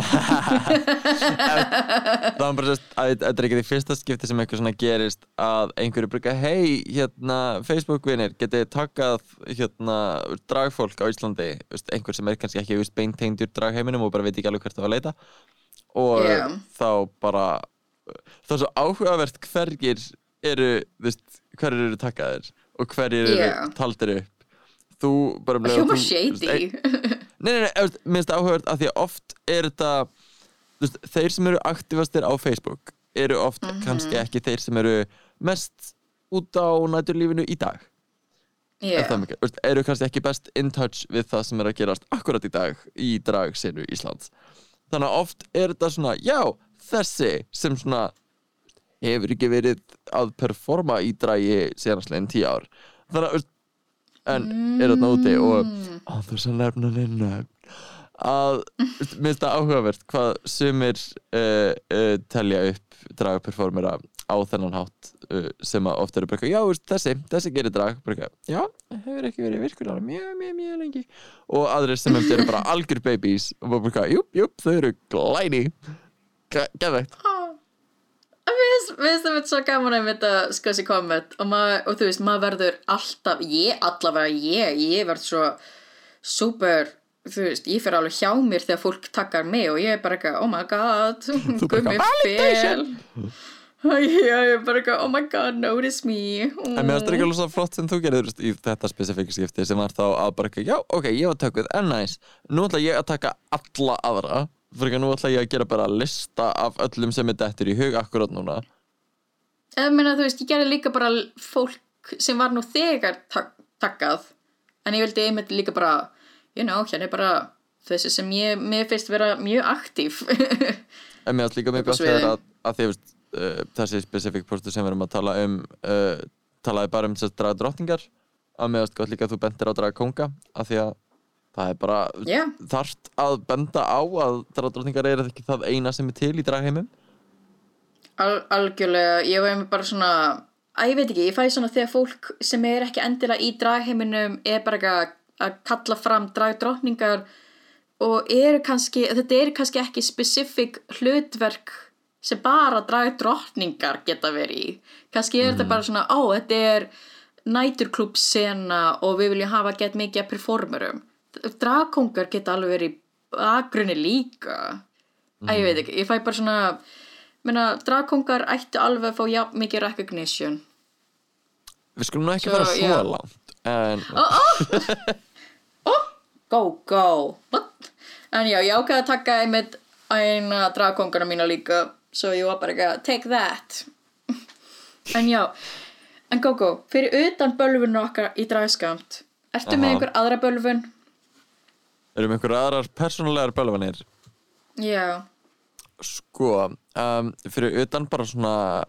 það var bara sérst að þetta er ekki því fyrsta skipti sem eitthvað svona gerist að einhverju bruka hei, hérna, Facebook-vinir getið takkað hérna, dragfólk á Íslandi einhver sem er kannski ekki veist, beintengdur dragheiminum og bara veit ekki alveg hvert það var að leita og Já. þá bara það er svo áhugavert hverjir eru, þú veist, hverjir eru takkaðir og hverjir eru Já. taldir upp þú bara leið og Hljóma þú- þú veist, shady. Nei, nei, nei, það áhugavert að því að oft er þetta veist, þeir sem eru aktivastir á Facebook eru oft Mhm. kannski ekki þeir sem eru mest út á næturlífinu í dag Þú veist, eru kannski ekki best in touch við það sem er að gerast akkurat í dag í dragsinu Íslands þannig að oft er þetta svona já, þessi sem svona hefur ekki verið að performa í dragi senastlegin tíu ár. Þannig að en er þetta úti og á þess að nefna neina að finnst það áhugavert hvað sumir uh, uh, telja upp dragperformera á þennan hátt uh, sem að oft eru bara já, þessi, þessi gerir drag bara já, hefur ekki verið virkulega mjög, mjög, mjög lengi. Og aðrir sem eru bara algjör babies og bara júp, júp, þau eru glæni geðvegt Mér finnst það með svo gaman að mynda sko þessi komment og, og þú veist, maður verður alltaf, ég allavega ég, ég verð svo super, þú veist, ég fer alveg hjá mér þegar fólk takkar mig og ég er bara eitthvað, oh my god, gummi eitthvað, Já, ég er bara eitthvað, oh my god, notice me. En mér finnst það ekki alveg svo flott sem þú gerir í þetta spesifík skipti sem var þá að bara ekki, já, ok, ég var tökuð, en næs nú ætla ég að taka alla aðra fyrir ekki nú ætla ég að gera bara lista af öllum sem er dettur í hug akkurat núna. Ég meina, þú veist, ég gerði líka bara fólk sem var nú þegar tak takkað. En ég vildi einmitt líka bara you know, hérna er bara þessi sem ég, mér finnst vera mjög aktív En mér finnst líka mjög sviði. þegar að, að því veist, uh, þessi spesifík postu sem við erum að tala um uh, talaði bara um þess að draga drottningar. Að mér finnst gott líka að þú bendir á að draga konga af því að það er bara Já, þarft að benda á að draga drottningar er ekki það eina sem er til í dragheimum al algjörlega ég var einmitt bara svona að ég veit ekki, ég fæ svona þegar fólk sem er ekki endilega í dragheiminum er bara að kalla fram dragdrottningar og eru kannski, þetta eru kannski ekki specific hlutverk sem bara dragdrottningar geta verið í. Kannski er þetta bara svona, ó, þetta er næturklúb sena og við viljum hafa gett mikið performerum dragkongar geta alveg verið í bakgrunni líka mm. að ég veit ekki, ég fæ bara svona menna, dragkongar ættu alveg að fá jafn mikið recognition Við skulum nú ekki Svo, fara svo já. langt En go, go What? en já, ég ákveði að taka einmitt eina dragkongana mína líka svo ég var bara ekki að take that en já en go, go, fyrir utan bölvun okkar í dragskamt ertu með Aha. einhver aðra bölvun? Erum einhver aðrar persónulegar bölvanir? Já, Sko, um, fyrir utan bara svona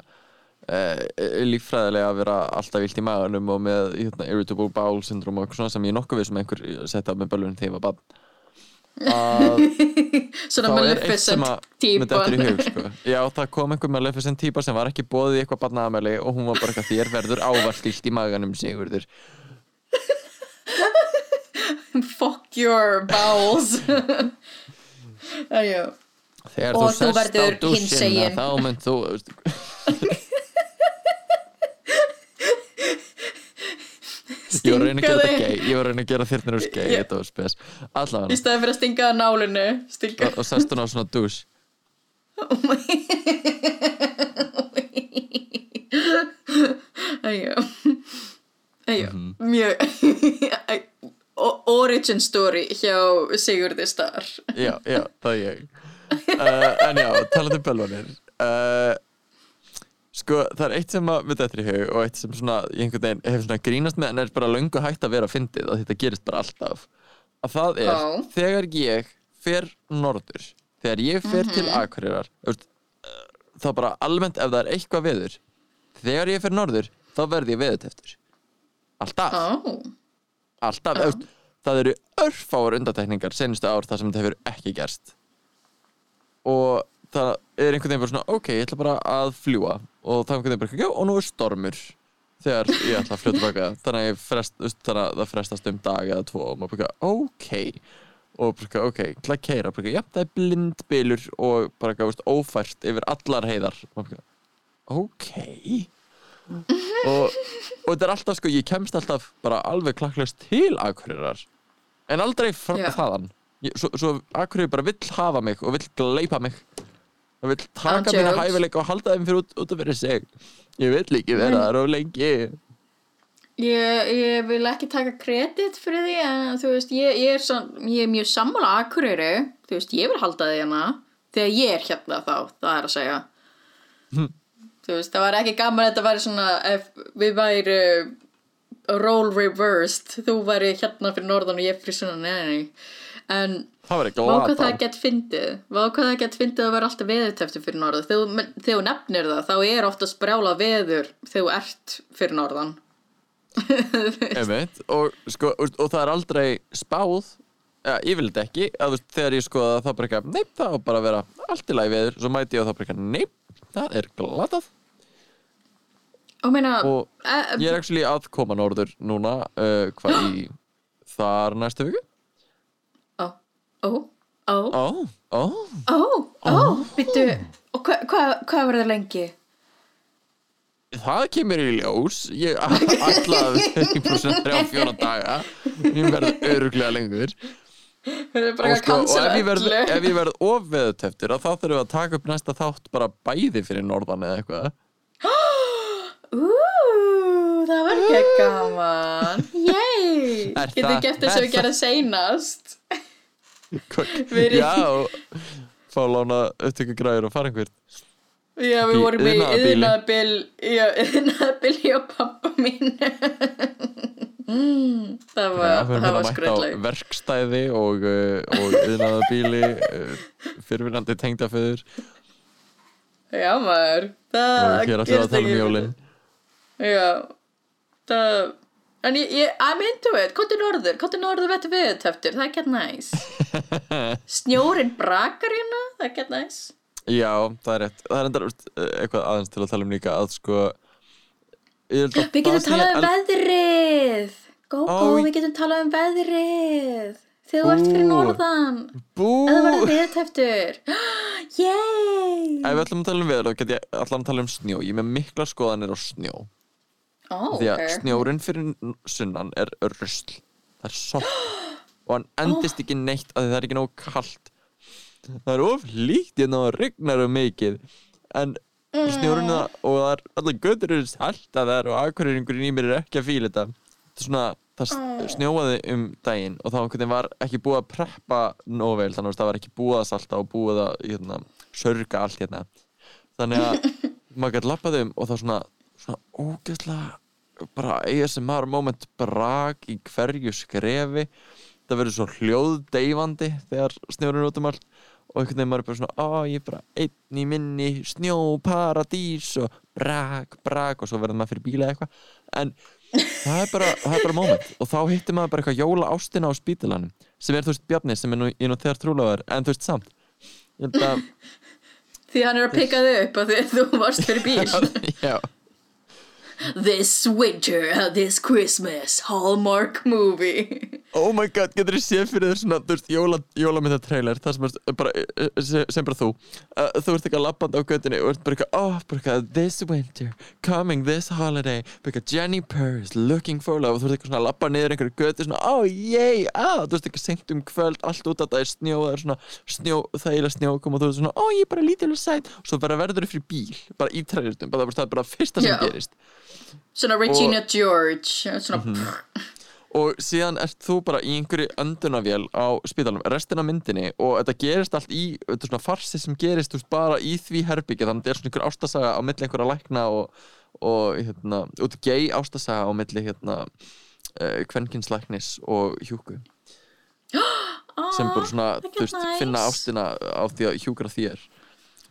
uh, líffræðilega að vera alltaf vilt í maganum og með hérna, irritable bowel syndrome og eitthvað svona sem ég nokkuð við sem einhver setja með bölvun þegar ég var bann að svona Maleficent að típa. hug sko. Já, það kom einhver Maleficent típa sem var ekki bóðið í eitthvað barnaðamæli og hún var bara eitthvað þér verður ávallt illt í maganum sigurður fuck your bowels. Já Þegar Og þú þú verður hinsegin. þá mynd þú Ég var reyna að gera reyna að gera þyrnir úr gay Já. Þetta var spes. Í Allavega staði fyrir að stinga að nálinu stinga Og, og sest hún á svona dús. Æjá Æjá Mhm. Mjög Origin story hjá Sigurði Star. Já, já, það er ég. Uh, En já, talandi um bölvanir uh, Sko, það er eitt sem að við þetta í hug og eitt sem svona, ég einhvern veginn hef svona grínast með en er bara löngu hægt að vera fyndið að þetta gerist bara alltaf. Að það er, Já. þegar ég fer norður, þegar ég fer Mhm. til Akureyrar veist, uh, þá bara almennt ef það er eitthvað veður þegar ég fer norður, þá verð ég veðuteftur alltaf. Ó, alltaf, Já. veist, það eru örfáar undatekningar senustu ár þar sem þetta hefur ekki gerst. Og það er einhvern veginn bara svona ok, ég ætla bara að fljúa og það er einhvern veginn bara, já, og nú er stormur þegar ég ætla að fljóta baka. Þannig að, frest, það frestast um dag eða tvo og maður bara, ok. Og bara, ok, til að keira bara, já, það er blindbylur og bara, veist, ófært yfir allar heiðar. Maður bara, ok og, og þetta er alltaf sko, ég kemst alltaf bara alveg klakklaust til Akureyrar en aldrei frá Já. þaðan. Ég, svo, svo Akureyri bara vill hafa mig og vill gleipa mig. Og vill taka mína Andjóks. hæfileika og halda þeim fyrir út, út af fyrir sig. Ég vill ekki vera þar of lengi. Ég, ég vil ekki taka kredit fyrir því en þú veist, ég, ég, er, son, ég er mjög sammála Akureyri. Þú veist, ég vil halda því hérna þegar ég er hérna þá, það er að segja þú veist, það var ekki gaman að þetta væri svona ef við væri role reversed þú væri hérna fyrir norðan og ég fyrir svona neini en hvað það gett fyndið. Hvað það gett fyndið að vera alltaf veðurtefti fyrir norðan. Þegar, þú- nefnir það þá er oftast brjála veður þegar þú ert fyrir norðan. Einmitt, og, sko, og, og það er aldrei spáð ja, ég vil þetta ekki að, veist, þegar ég skoða það bara ekki neip, það á bara að vera allt í lagi veður. Svo mæti ég og það bara ekki neip, það er glatað og meina og e, ég er actually að koma norður núna uh, hvað í þar næstu viku. Ó, ó, ó, ó, ó, ó, Bittu, og hvað hva, hva verður það lengi? það kemur í ljós. Ég alltaf 3 fjóra daga. Ég verð öruglega lengur. Sko, og ef ég verð, verð ofveðuteftir þá þurfum við að taka upp næsta þátt bara bæði fyrir norðan eða eitthvað Ú, það var ekki gaman. Yey Getur það- gert þess að við gerðum seinast. Já. Fá lána upptöku græður og fara einhvern Já, við vorum í yðnaðabil Já, yðnaðabil hjá pappa mín mm, Það var, við erum það var skröldleg verkstæði og, og yðnaðabíli uh, fyrirvinnandi tengdaföður Já, maður. Það við að gerist tala um ekki. jólin Já, það En ég, ég, I'm into it, kóttu norður, kóttu norður vettu viðtöftur, það er gett næs. Snjórin brakar hérna, það er gett næs. Já, það er rétt. Það er enda eitthvað aðeins til að tala um líka að sko Við getum það talað um veðrið. Gógó, Ó, við getum talað um veðrið. Þegar þú ert fyrir norðan. Bú! eða verður viðtæftur Yay! Ef við ætlum að tala um veður, þá get ég allan að tala um snjó. Ég er með mikla skoðanir á snjó. Ó, Því að ok. snjórinn fyrir sunnan er rusl. Það er sopp. Og hann endist ekki neitt að það er ekki nógu kalt. Það er of líkt hérna og rignar um mikið. En snjórinn það, og það er allir götur eru saltaðar og akkurýringurinn í mér er ekki að fíla þetta. Það er svona, það snjóaði um daginn og þá var ekki búið að preppa nóg vel, þannig að það var ekki búið að salta og búið að hérna, sörga allt hérna. Þannig að maður gæti lappað um og það svona, svona ógeðslega bara ASMR moment brak í hverju skrefi. Það verður svo hljóðdeifandi þegar snjórinn er út um allt. Og einhvern veginn maður er bara svona á ég er bara einn í minni snjóparadís. Og brak, brak og svo verður maður fyrir bíla eitthvað. En það er bara, það er bara moment. Og þá hittir maður bara eitthvað jóla ástina á spítalanum sem er þú veist Bjarni sem er nú, nú þegar trúlegaður en þú veist samt. Ég held að Því hann er að pikka þig upp að þú varst fyrir bíl. Já This winter, this Christmas, Hallmark movie. Oh my god, getur þið séð fyrir þér svona, þú veist, jóla, jólamynda trailer það sem er bara, eh, sem sem bara þú. Uh, þú ert eitthvað lappandi á göttinni og ert bara eitthvað, oh, bara eitthvað, this winter coming this holiday, bara eitthvað Jenny Purr is looking for love. Og þú ert eitthvað svona að lappa niður einhverju götti svona, oh, yay, ah þú veist eitthvað sengt um kvöld, allt út að það er snjó það er svona snjó, þægilega snjó kom og þú ert svona, oh, ég er bara lítilega sæt. Og svo bara verður þið fyrir bíl, bara í trailertum bara, það er bara fyrsta sem Já. gerist Svona Regina George Svona Mhm. og síðan ert þú bara í einhverju öndunavél á spítalum, restin af myndinni og þetta gerist allt í, þetta er svona farsi sem gerist veist, bara í því herbyggja þannig að þetta er svona einhver ástasaga á milli einhverja lækna og, og hérna, út gay ástasaga á milli hérna uh, kvenkinslæknis og hjúku sem bara svona, þú veist, nice. finna ástina á því að hjúkra þér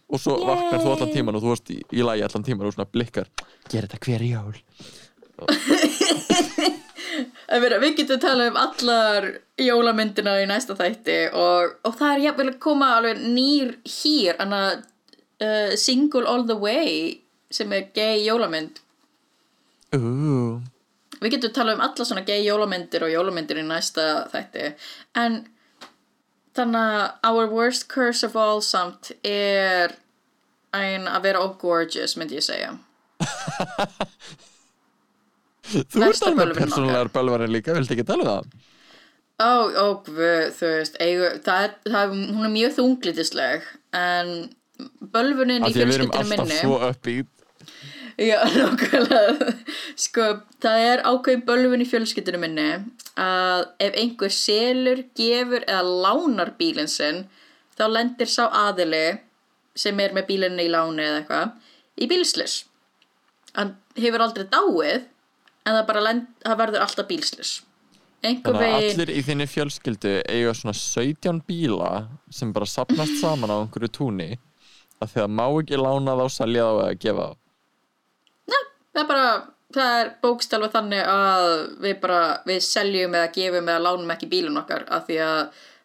og svo Yay. vaknar þú allan tíman og þú varst í, í lagi allan tíman og svona blikkar gera þetta hver jól En við, við getum talað um allar jólamyndina í næsta þætti og, og það er jafnvel að koma alveg nýr að uh, Single All The Way sem er gay jólamynd Ooh. Við getum talað um alla svona gay jólamyndir og jólamyndir í næsta þætti en þannig að Our Worst Curse of All samt er ein að vera of gorgeous myndi ég segja. Þú ert alveg bölvun persónulegar bölvarinn líka, viltu ekki tala um það? Ó, ó, þú veist, eigu, það, er, það hún er mjög þunglitisleg en bölvunin Af í því að við erum alltaf minni svo uppbýt Já, nákvæmlega. Sko, það er ákveðin bölvun í fjölskyldunum minni að ef einhver selur, gefur eða lánar bílinn sinn þá lendir sá aðili sem er með bílinni í láni eða eitthvað í bílslis Hann hefur aldrei dáið en það bara lend, það verður alltaf bílslis Einhver Þannig að veginn allir í þinni fjölskyldu eiga svona 17 bíla sem bara sapnast saman á einhverju túni. Að því að má ekki lána þá, selja þá eða gefa þá það er bara, það er bókstalvað þannig að við bara, við seljum eða gefum eða lánum ekki bílun okkar af því að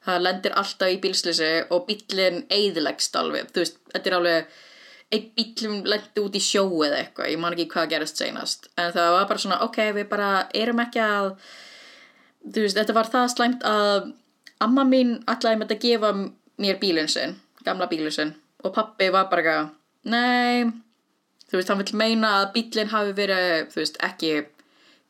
það lendir alltaf í bílslýsi og bílinn eyðilegst alveg, þú veist, þetta er alveg einn bílum lendi út í sjó eða eitthvað, ég man ekki hvað gerist seinast. En það var bara svona, ok, við bara erum ekki að þú veist, þetta var það slæmt að amma mín ætlaði með þetta að gefa mér bílinn sinn, gamla bílinn sinn og pappi var bara eitthvað, nei þú veist, hann vil meina að bílinn hafi verið, þú veist, ekki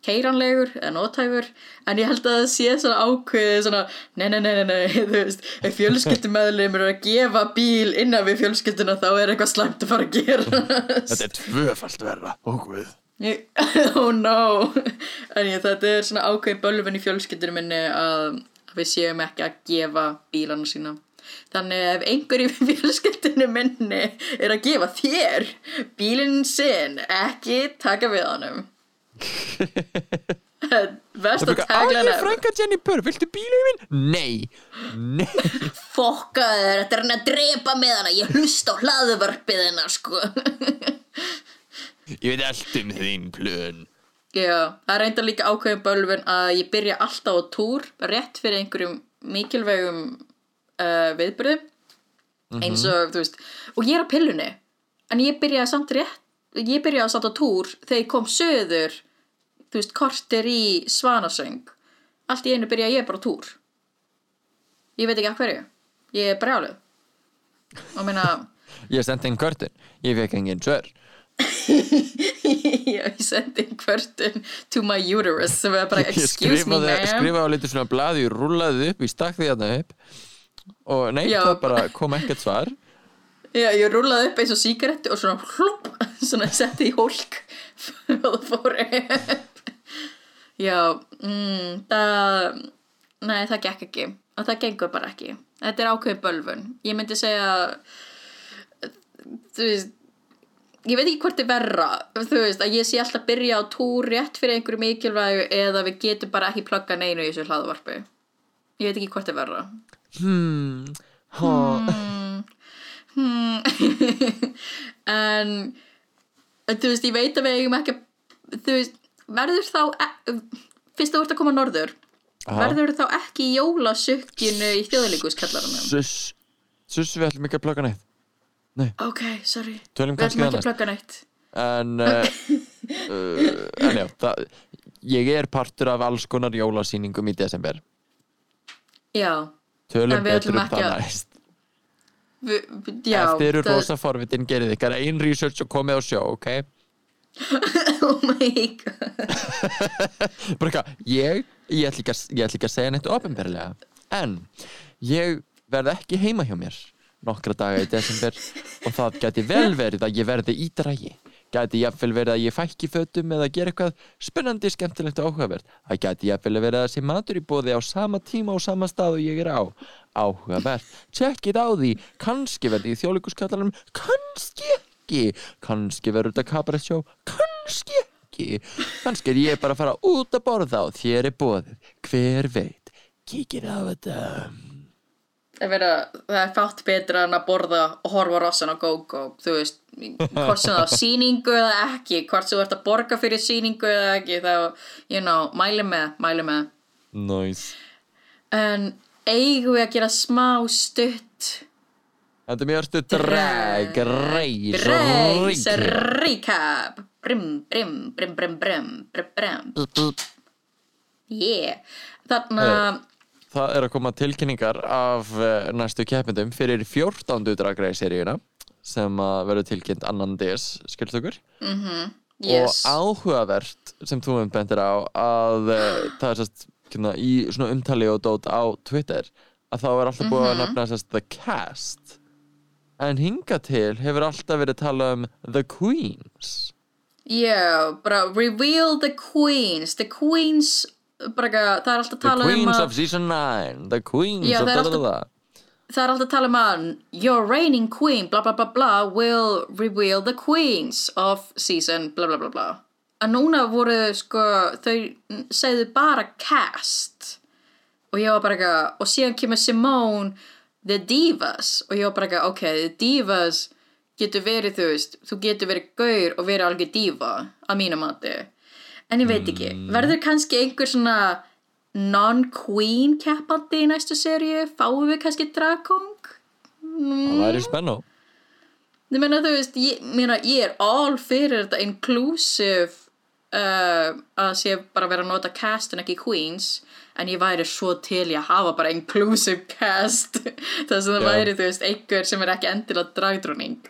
keiranlegur eða nótæfur en ég held að það sé svona ákveðið svona, nei, nei, nei, nei, þú veist, ef fjölskyldumæðlumur er að gefa bíl innan við fjölskylduna þá er eitthvað slæmt að fara að gera. Þetta er tvöfalt verra, óguð oh no. En ég, þetta er svona ákveðin bölvun í fjölskyldunum minni að við séum ekki að gefa bílana sína þannig ef einhver í fjölskyldunum minni er að gefa þér bílinn sinn ekki taka við honum. Það að tagla bara, henni frænka Jenny Purr, viltu bílið minn? Nei, nei. Fokka þér, þetta er hann að drepa með hana. Ég hlusta á hlaðvarpið hennar sko. Ég veit allt um þín plön. Já, það er reynda líka ákveðin bölvun að ég byrja alltaf á túr rétt fyrir einhverjum mikilvægum uh, viðbyrðum eins og, þú veist, og ég er á pillunni en ég byrjaði samt rétt ég byrjaði samt á túr þegar ég kom söður þú veist, kortir í svanasöng allt í einu byrja ég bara á túr. Ég veit ekki af hverju. Ég er brjáluð. Og meina Ég sendi inn kvörtun, ég fekk engin svör. Ég sendi inn kvörtun to my uterus sem er bara Ég excuse me ma'am. skrifaði á litur svona blaði, ég rúlaði upp, ég stakk því þarna upp og nei, Já. það bara kom ekkert svar Já, ég rúlaði upp eins og sígarettu og svona hlup, svona setti í hólk og það fór upp. Já, mm, það, nei það gekk ekki og það gengur bara ekki. Þetta er ákveðið bölvun. Ég myndi segja, þú veist, ég veit ekki hvort er verra, þú veist, að ég sé alltaf byrja á túr rétt fyrir einhverju mikilvægu eða við getum bara ekki plugga neinu í þessu hlaðvarpi. Ég veit ekki hvort er verra. Hmm, ha, hmm. en þú veist, ég veit að við eigum ekki þú veist, verður þá e fyrst þú ert að koma norður Aha. verður þá ekki í jólasukkinu í þjóðlíkuskallaranum Suss, suss við ætlum ekki að plugga neitt. Ok, sorry, Tölum við ætlum ekki að plugga neitt. En, uh, uh, en já, það, ég er partur af alls konar jólasýningum í desember. Já, Tölum betur um það að- næst. Vi, vi, já Ef þið eru rosa forvitin, gerið ykkar. Ein research og komið á sjó, ok? oh my god. Bara eitthvað, ég, ég ætla ekki að segja neitt ofinberlega En ég verð ekki heima hjá mér nokkra daga í desember og það geti vel verið að ég verði í dragi geti jafnvel verið að ég fækki fötum eða gera eitthvað spennandi, skemmtilegt og áhugavert. Það geti jafnvel verið að sé matur í bóði á sama tíma og sama stað og ég er á. Áhugavert, tjekkið á því. Kannski verði í þjóðleikuskallanum kannski ekki. Kannski verður þetta kabarett sjó kannski ekki. Kannski er ég bara að fara út að borða og þér er bóðið hver veit, kíkið á þetta vera, það er fátt betra en að borða og horfa rossan á GóGó þú veist, hvort sem það á sýningu eða ekki, hvort sem þú ert að borga fyrir sýningu eða ekki, þá, you know mæli með, mæli með. Nice. En eigum við að gera smá stutt? Þetta er mjög stu drag, reis, Reis, ríki recap. Brim, brim, brim, brim, brim Brim, brim, yeah. Þarna, Það er að koma tilkynningar af uh, næstu keppindum fyrir 14. drag race seríuna sem að verður tilkynnt annan DS, skilst okkur yes og áhugavert sem þú um bendir á að uh, það er sérst kynna, í svona umtali og dót á Twitter að þá er alltaf búið að nefna sérst The Cast. En hinga til hefur alltaf verið talað um The Queens. Já, bara reveal the queens. The queens bara, það er alltaf að The tala um Queens að of Season 9 The Queens Já, of það er alltaf- það er alltaf að tala um að your reigning queen bla bla bla bla will reveal the queens of season bla bla bla bla að núna voru sko þau segðu bara cast. Og ég var bara eitthvað og síðan kemur Simone the divas. Og ég var bara eitthvað ok, the divas getur verið þú veist þú getur verið gaur og verið algjör diva að mínu mati en ég veit ekki, verður kannski einhver svona non-queen keppandi í næstu seríu? Fáum við kannski dragkong Það væri spennó. Ég meina þú veist ég, meina, ég er all fyrir þetta inclusive uh, að sé bara vera að nota cast en ekki queens en ég væri svo til í að hafa bara inclusive cast. Það sem það væri þú veist einhver sem er ekki endilega dragdróning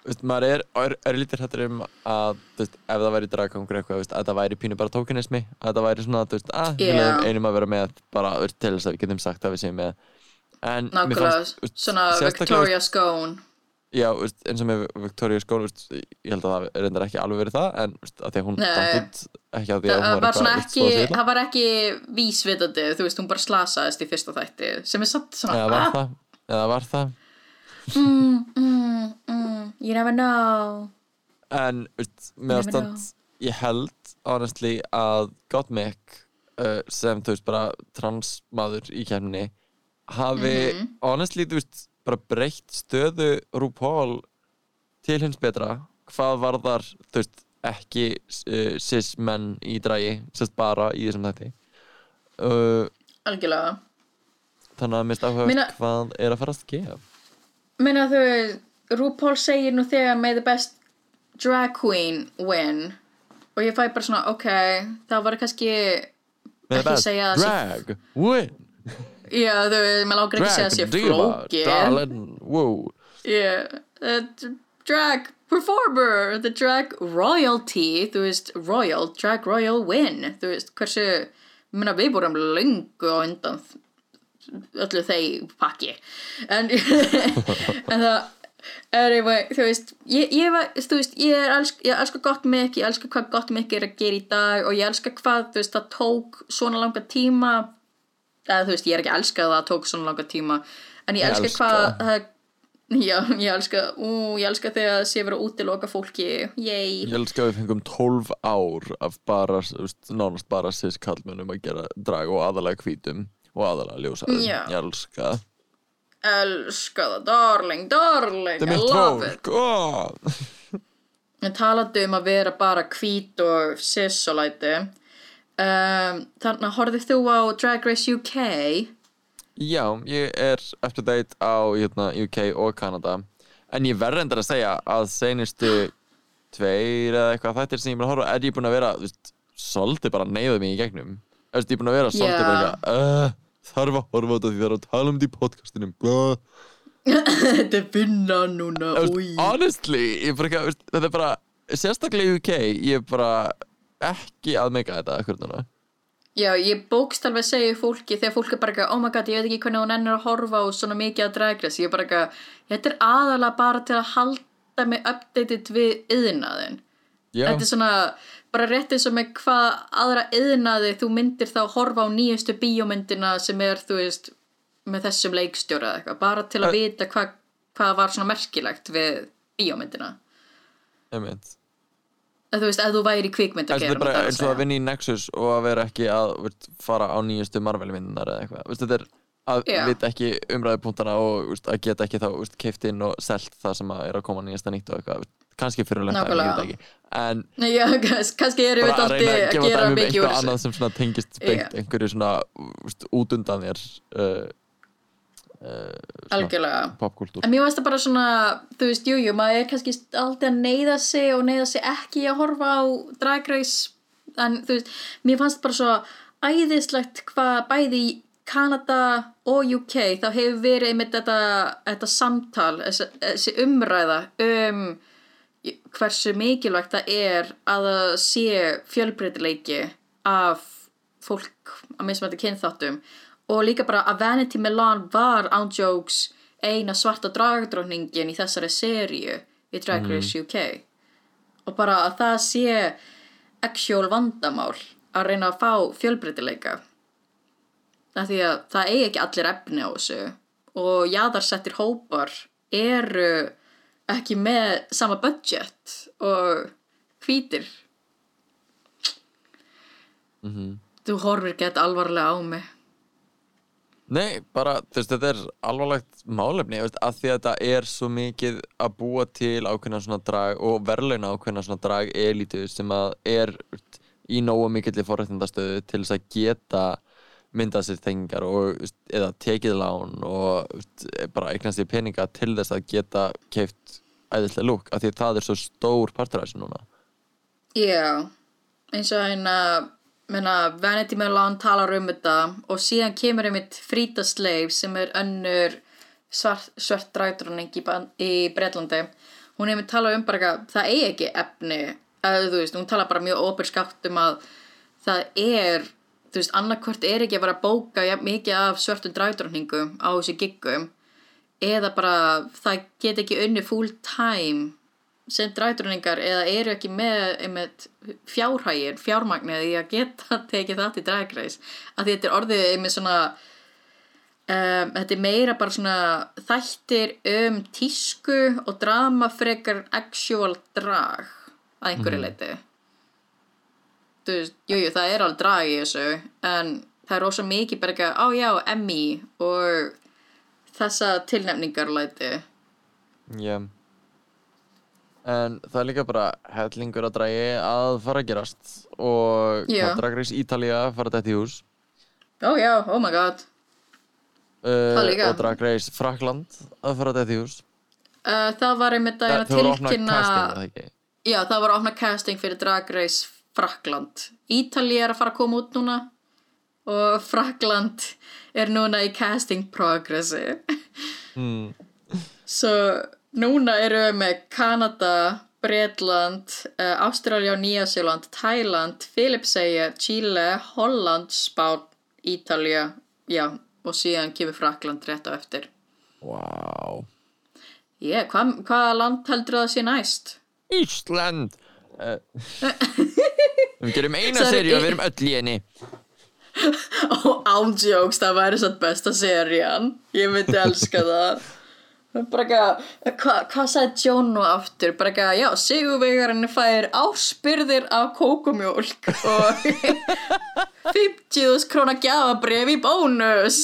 Veist, maður er, er, er lítir hættur um að veist, ef það væri dragkongur eitthvað veist, að það væri pínu bara tókinismi að það væri svona, að við Já. leiðum einum að vera með bara til þess að við getum sagt að við séum með. En nákvæmlega, fannst, svona Victoria Scone. Já, eins og með Victoria veist, ég held að það reyndar ekki alveg verið það en að því að hún út ekki að því að hún var svona eitthvað, það var ekki vísvitandi þú veist, hún bara slasaðist í fyrsta þætti sem er samt svona var ah, það, var það mm, mm, mm, you never know. En með ástand ég held honestly að Gottmik uh, sem þú veist bara transmaður í kemni hafi Mhm. honestly þú veist bara breytt stöðu RuPaul til hins betra hvað varðar þú veist ekki uh, cis menn í dragi sérst bara í þessum þætti. Uh, algjörlega. þannig að mist áhuga hvað er að fara að skeða Meina þú veist, RuPaul segir nú þegar may the best drag queen win. Og ég fæ bara svona, ok það var kannski Með ekki segja það Drag, win. Já, þú veist, maður langar ekki segja að sé flókið. darling, wow yeah, uh, drag performer the drag royalty þú veist, royal, drag royal win. Þú veist, hversu minna, við vorum löngu á undan öllu þeir pakki en, en það anyway, þú veist ég, ég, var, þú veist, ég er elsk, ég elska gott mikið, ég elska hvað gott mikið er að gera í dag og ég elska hvað, þú veist, það tók svona langa tíma eða þú veist, ég er ekki að elska að það tók svona langa tíma en ég Ég elska hvað það. Já, ég elska, ú, ég elska þegar það sé verið að útiloka fólki, yey. Ég elska að við fengum 12 ár af bara, þú veist, nánast bara cis kallmönnum að gera drag og aðalega hvítum og aðalega ljósaðum Já. Ég elska það Elska það, darling, darling, Þetta er I love it. oh! En talandi um að vera bara hvít og cis og læti, um, þannig að horfið þú á Drag Race UK? Já, ég er to date á hérna, UK og Kanada En ég verður endur að segja að seinustu tveir eða eitthvað þættir sem ég er búin að horfa er ég búin að vera, svolítið bara neyða mig í gegnum ég er búin að vera svolítið Já. bara eitthvað uh, Þarf að horfa á þetta því það er að tala um þetta í podcastinum. Þetta er vinna núna, veist, honestly, bara veist, þetta er bara, sérstaklega í UK, ég er bara ekki að meika þetta akkur núna. Já, ég bókst alveg að segja fólki þegar fólk er bara eitthvað, oh my god, ég veit ekki hvernig hún ennur að horfa á svona mikið að Drag Race. Ég er bara eitthvað, þetta er aðalega bara til að halda mig updated við yðnaðin. Já, Þetta er svona, bara rétt eins og með hvað aðra yðnaði þú myndir þá horfa á nýjustu bíómyndina sem er, þú veist, með þessum leikstjóra eða eitthvað, bara til að Ö- vita hvað, hvað var svona merkilegt við bíómyndina. ég mynd. Eða, þú veist, ef þú væri í kvikmynd að Þetta gera er bara eins og að vinna í Nexus og að vera ekki að veist, fara á nýjustu Marvel myndunar eða eitthvað. Veist, þetta er að Já. vita ekki umræðupunktana og veist, að geta ekki þá keift inn og selt það sem að er að koma nýjasta nýtt og eitthvað. Kannski fyrirlegt það, En já, kann- kannski erum við alltaf að að gera um mikið úr þessu. annað sem svona tengist beint Já. einhverju svona veist, út undan þér uh, uh, Algjörlega. popkultúr. En mér varst það bara svona, þú veist, jú, jú, maður er kannski alltaf að neyða sig og neyða sig ekki að horfa á Drag Race, en þú veist, mér fannst bara svo æðislegt hvað bæði í Kanada og UK, þá hefur verið einmitt þetta, þetta samtal, þessi umræða um hversu mikilvægt það er að það sé fjölbreytileiki af fólk að mismætti kynþáttum. Og líka bara að Vanity Milan var án jokes eina svarta dragdróningin í þessari seríu í Drag Race UK og bara að það sé actual vandamál að reyna að fá fjölbreytileika. Af því að það eigi ekki allir efni á þessu. Og jaðarsettir hópar eru ekki með sama budget og hvítir. Þú horfir gett alvarlega á mig. Nei, bara, þú veist, þetta er alvarlegt málefni, veist, að því að þetta er svo mikið að búa til ákveðna svona drag og verðlauna ákveðna svona drag elitu sem að er í nógu mikilli forrættindastöðu til þess að geta myndað sér tengingar og, eða tekið lán og bara eignast sér peninga til þess að geta keift æðislega lúk, af því að það er svo stór partur af þessu núna. Já, eins og hérna Vanity Milan talar um þetta og síðan kemur einmitt Frida Slave sem er önnur svart, svart drætróning í, í Bretlandi hún einmitt talar um bara eitthvað, það eigi ekki efni eða þú veist, hún talar bara mjög opirskátt um að það er þú veist, annarkvort er ekki að vera að bóka jafn mikið af svörtum drætróningum á þessu giggum eða bara það get ekki unni full time sem drætróningar eða eru ekki með einmitt fjárhægir, fjármagnið í að geta tekið það til dragreis að þetta er orðið einmitt svona um, þetta er meira bara svona þættir um tísku og drama frekar actual drag að einhverju leiti þú veist, jú, jú, það er alveg drag í þessu en það er rosa mikið bara ekki á já, Emmy og þessa tilnefningar læti Já. En það er líka bara hellingur að dragi að fara að gerast og hvað dragreis Ítalía fara þetta í hús. Ó já, oh my god. Uh, Það og dragreis Frakland að fara þetta í hús. Uh, það var einmitt að Það hérna þau voru að opna tilkynna casting, eða ekki? já, það var að opna casting fyrir Drag Race Frakland. Ítalía er að fara að koma út núna og Frakland er núna í casting progressi. mm. Svo núna eru við með Kanada, Bretland, uh, Ástralja og Nýjasjóland, Thailand, Filipseyja, Chile, Holland, Spán, Ítalja, já, og síðan kemur Frakland rétt á eftir. Wow Ég, hvað hva land heldur það að sé næst? Ísland Við gerum eina seríu og við erum öll í henni Og ándjóks, það væri satt besta serían. Ég myndi elska það. Bara eitthvað, hvað hva sagði John nú aftur? Bara eitthvað, já, Sigurvegarinn fær áspyrðir af kókumjólk og 50.000 króna gjafabref í bónus.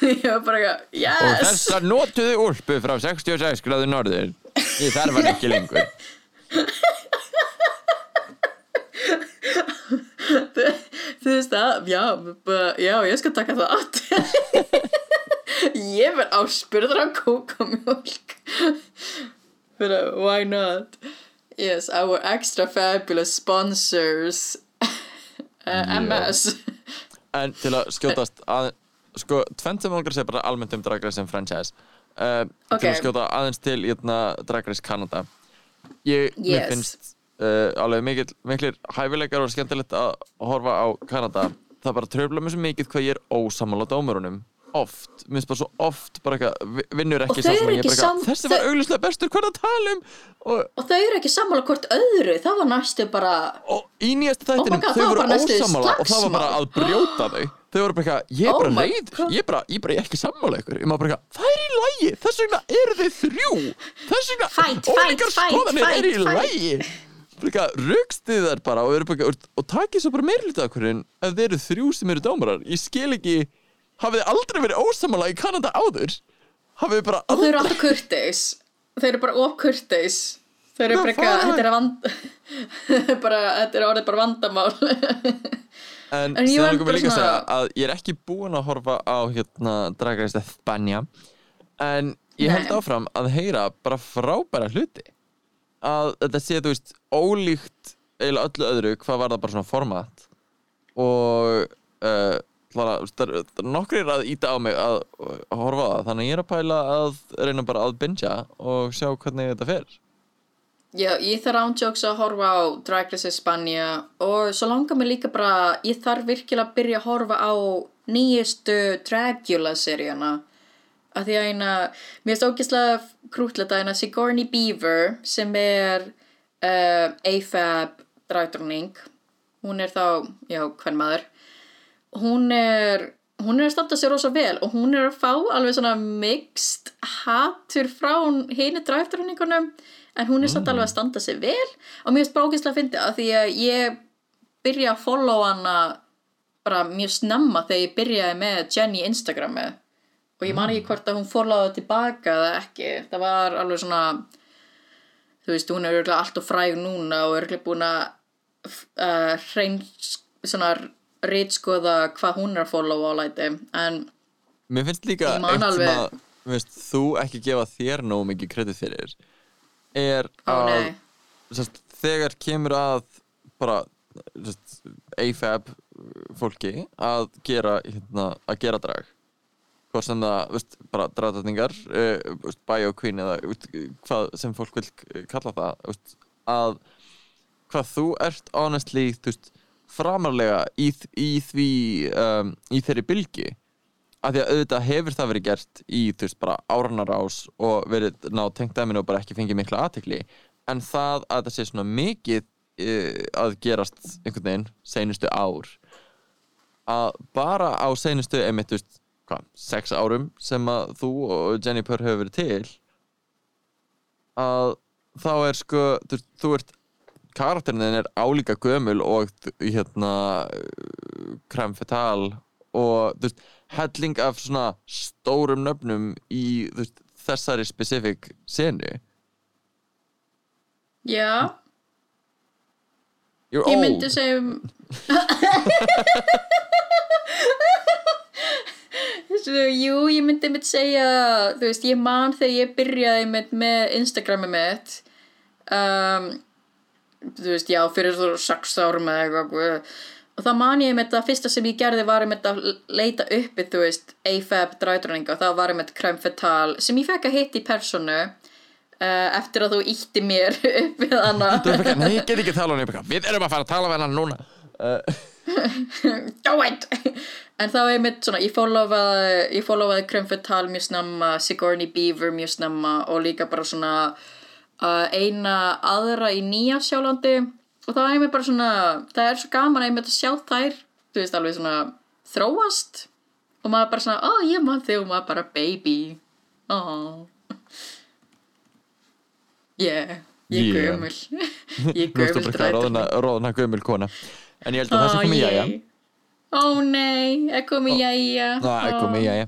Ég var bara eitthvað, Og yes! þessar notuðu úlpu frá 66 gráður norður Ég þarf hann ekki lengur Þú veist það, já, já, ég skal taka það átt. ég verð áspyrður af kókumjólk. But why not? Yes, our extra fabulous sponsors. Uh, MS. En til að skjótast að Sko, langar að segja bara almennt um Drag Race sem franchise uh, Til Ok. að skjóta aðeins til hérna, Drag Race Canada Ég, Yes. finnst uh, alveg mikil, miklir hæfileikar og skemmtilegt að horfa á Kanada Það bara tröfla mér svo mikið hvað ég er ósamála dómurunum Oft, minnst bara svo oft bara eitthvað, vi- vinnur ekki ég eitthvað, sam- Þessi var auglustlega bestur, er að tala um? Og Og þau eru ekki sammála hvort öðru, það var næstu bara, og í nýjast þættinum Oh God, þau það voru ósamála og það var bara að brjóta þau. Þau voru bara eitthvað, ég er Oh bara my leið ég er bara, ég bara ekki sammála ykkur. Ég bara það er í lægi, þess vegna eru þau þrjú. Þess vegna, Fight, ólíkar skoðanir eru í lægi rugstið þær bara og, og, takið svo bara meirlita okkur ef þeir eru þrjú sem eru dómarar. Ég skil ekki, hafið aldrei verið ósamála í Kanada áður hafið bara og þau eru aldrei alltaf kurteis. Þau eru bara of kurteis. Þau eru bara eitthvað, þetta er að vand... bara, þetta er orðið bara vandamál. En, En ég var bara að svona- að ég er ekki búinn að horfa á hérna Drag Race Espanja en ég held Nei. áfram að heyra bara frábæra hluti að þetta sé, þú veist, ólíkt eiginlega öllu öðru, hvað var það bara svona format og uh, það er- að íta á mig að, horfa það. Þannig að ég er að pæla að reyna bara að bingja og sjá hvernig þetta fer. Já, ég þarf ándjóks að horfa á Drag Race Espanja og svo langar mér líka bara, ég þarf virkilega að byrja að horfa á nýjustu Dragula-seríuna að því að eina, mér finnst ógeðslega krútlegt að eina Sigourney Beaver sem er uh, AFAB dragdróning hún er þá, já, hvern maður hún er hún er að standa sér rosa vel og hún er að fá alveg svona mixed hatur frá hini dragdróningunum en hún er samt alveg að standa sér vel. Og mér finnst bara ógeðslega að fyndi að því að ég byrja að follow hana bara mjög snemma þegar ég byrjaði með Jenny Instagrami. Og ég man ekki hvort að hún followaði tilbaka eða ekki, það var alveg svona þú veist, hún er örugglega allt og fræg núna og er búin að uh, hrein svona rítskoða hvað hún er að followa á læti en Mér finnst líka eitt sem alveg- að mér finnst, þú ekki gefa þér nógu mikið kredit fyrir er Ó, að nei. sest, þegar kemur að bara sest, AFAB fólki að gera hérna, að gera drag hvort sem það, veist, bara dragdætningar uh, bio queen eða veist, hvað sem fólk vil kalla það veist, að hvað þú ert honestly þú veist, framarlega í, í því um, í þeirri bylgi að því að auðvitað hefur það verið gert í þú veist bara áranarás og verið ná tengt dæminu og bara ekki fengið mikla aðtekli en það að það sé svona mikið uh, að gerast einhvern veginn seinustu ár að bara á seinustu einmitt, þú veist, hvað, sex árum sem að þú og Jenny Purr hefur verið til að þá er sko þú, þú ert karakterin er álíka gömul og hérna krem fetal og þú veist, helling af svona stórum nöfnum í veist, þessari specific senu. Já, You're ég old. myndi segja Þessu, jú, ég myndi mitt segja þú veist, ég man þegar ég byrjaði mitt með Instagrami mitt um, þú veist, já, fyrir þú sex árum eða eitthvað og þá man ég með þetta fyrsta sem ég gerði var með þetta leita uppi, þú veist AFAB dræðdræninga og það var með crème fetal sem ég fekk að hitta í personu uh, eftir að þú ítti mér upp við hana. Nei, ég get ekki tala um hann Við erum að fara að tala við hann núna. Do it en þá er mitt svona, ég crème fetal mjög snemma Sigourney Beaver mjög snemma og líka bara svona eina aðra í nýja sjálandi. Og þá er mér bara svona það er svo gaman að ég með að sjá þær þú veist alveg svona þróast. Og maður bara svona, ó oh, ég man þig. Og maður bara baby. Oh. yeah ég Yeah. gömul. Ég gömul bara ráðna, ráðna gömul kona. En ég held að það sé komið jæja. Ó nei, er komið jæja. Það er Ó. komið jæja.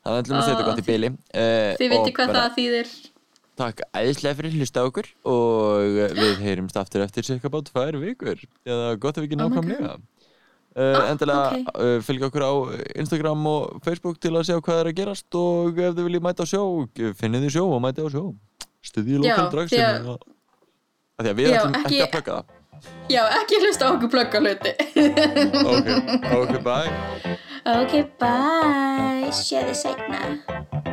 Þannig að ætlum að setja gott í byli uh, Þið veitir hvað það þýðir Takk æðislega fyrir að hlusta okkur og við heyrumst aftur eftir cirka bát tvær vikur. Eða gott ef ekki Oh my nákvæmlega. Uh, Ah, Endilega ok. uh, fylgja okkur á Instagram og Facebook til að sjá hvað er að gerast og ef þið viljið mæta á sjó finnið þið sjó og mæti á sjó. Stuðið Já, lokal drag sem að- að því að við ætlum ekki ekki- að plugga það. Já, ekki hlusta okkur plugga hluti. Ok, ok, bye. Ok, bye. Þið segna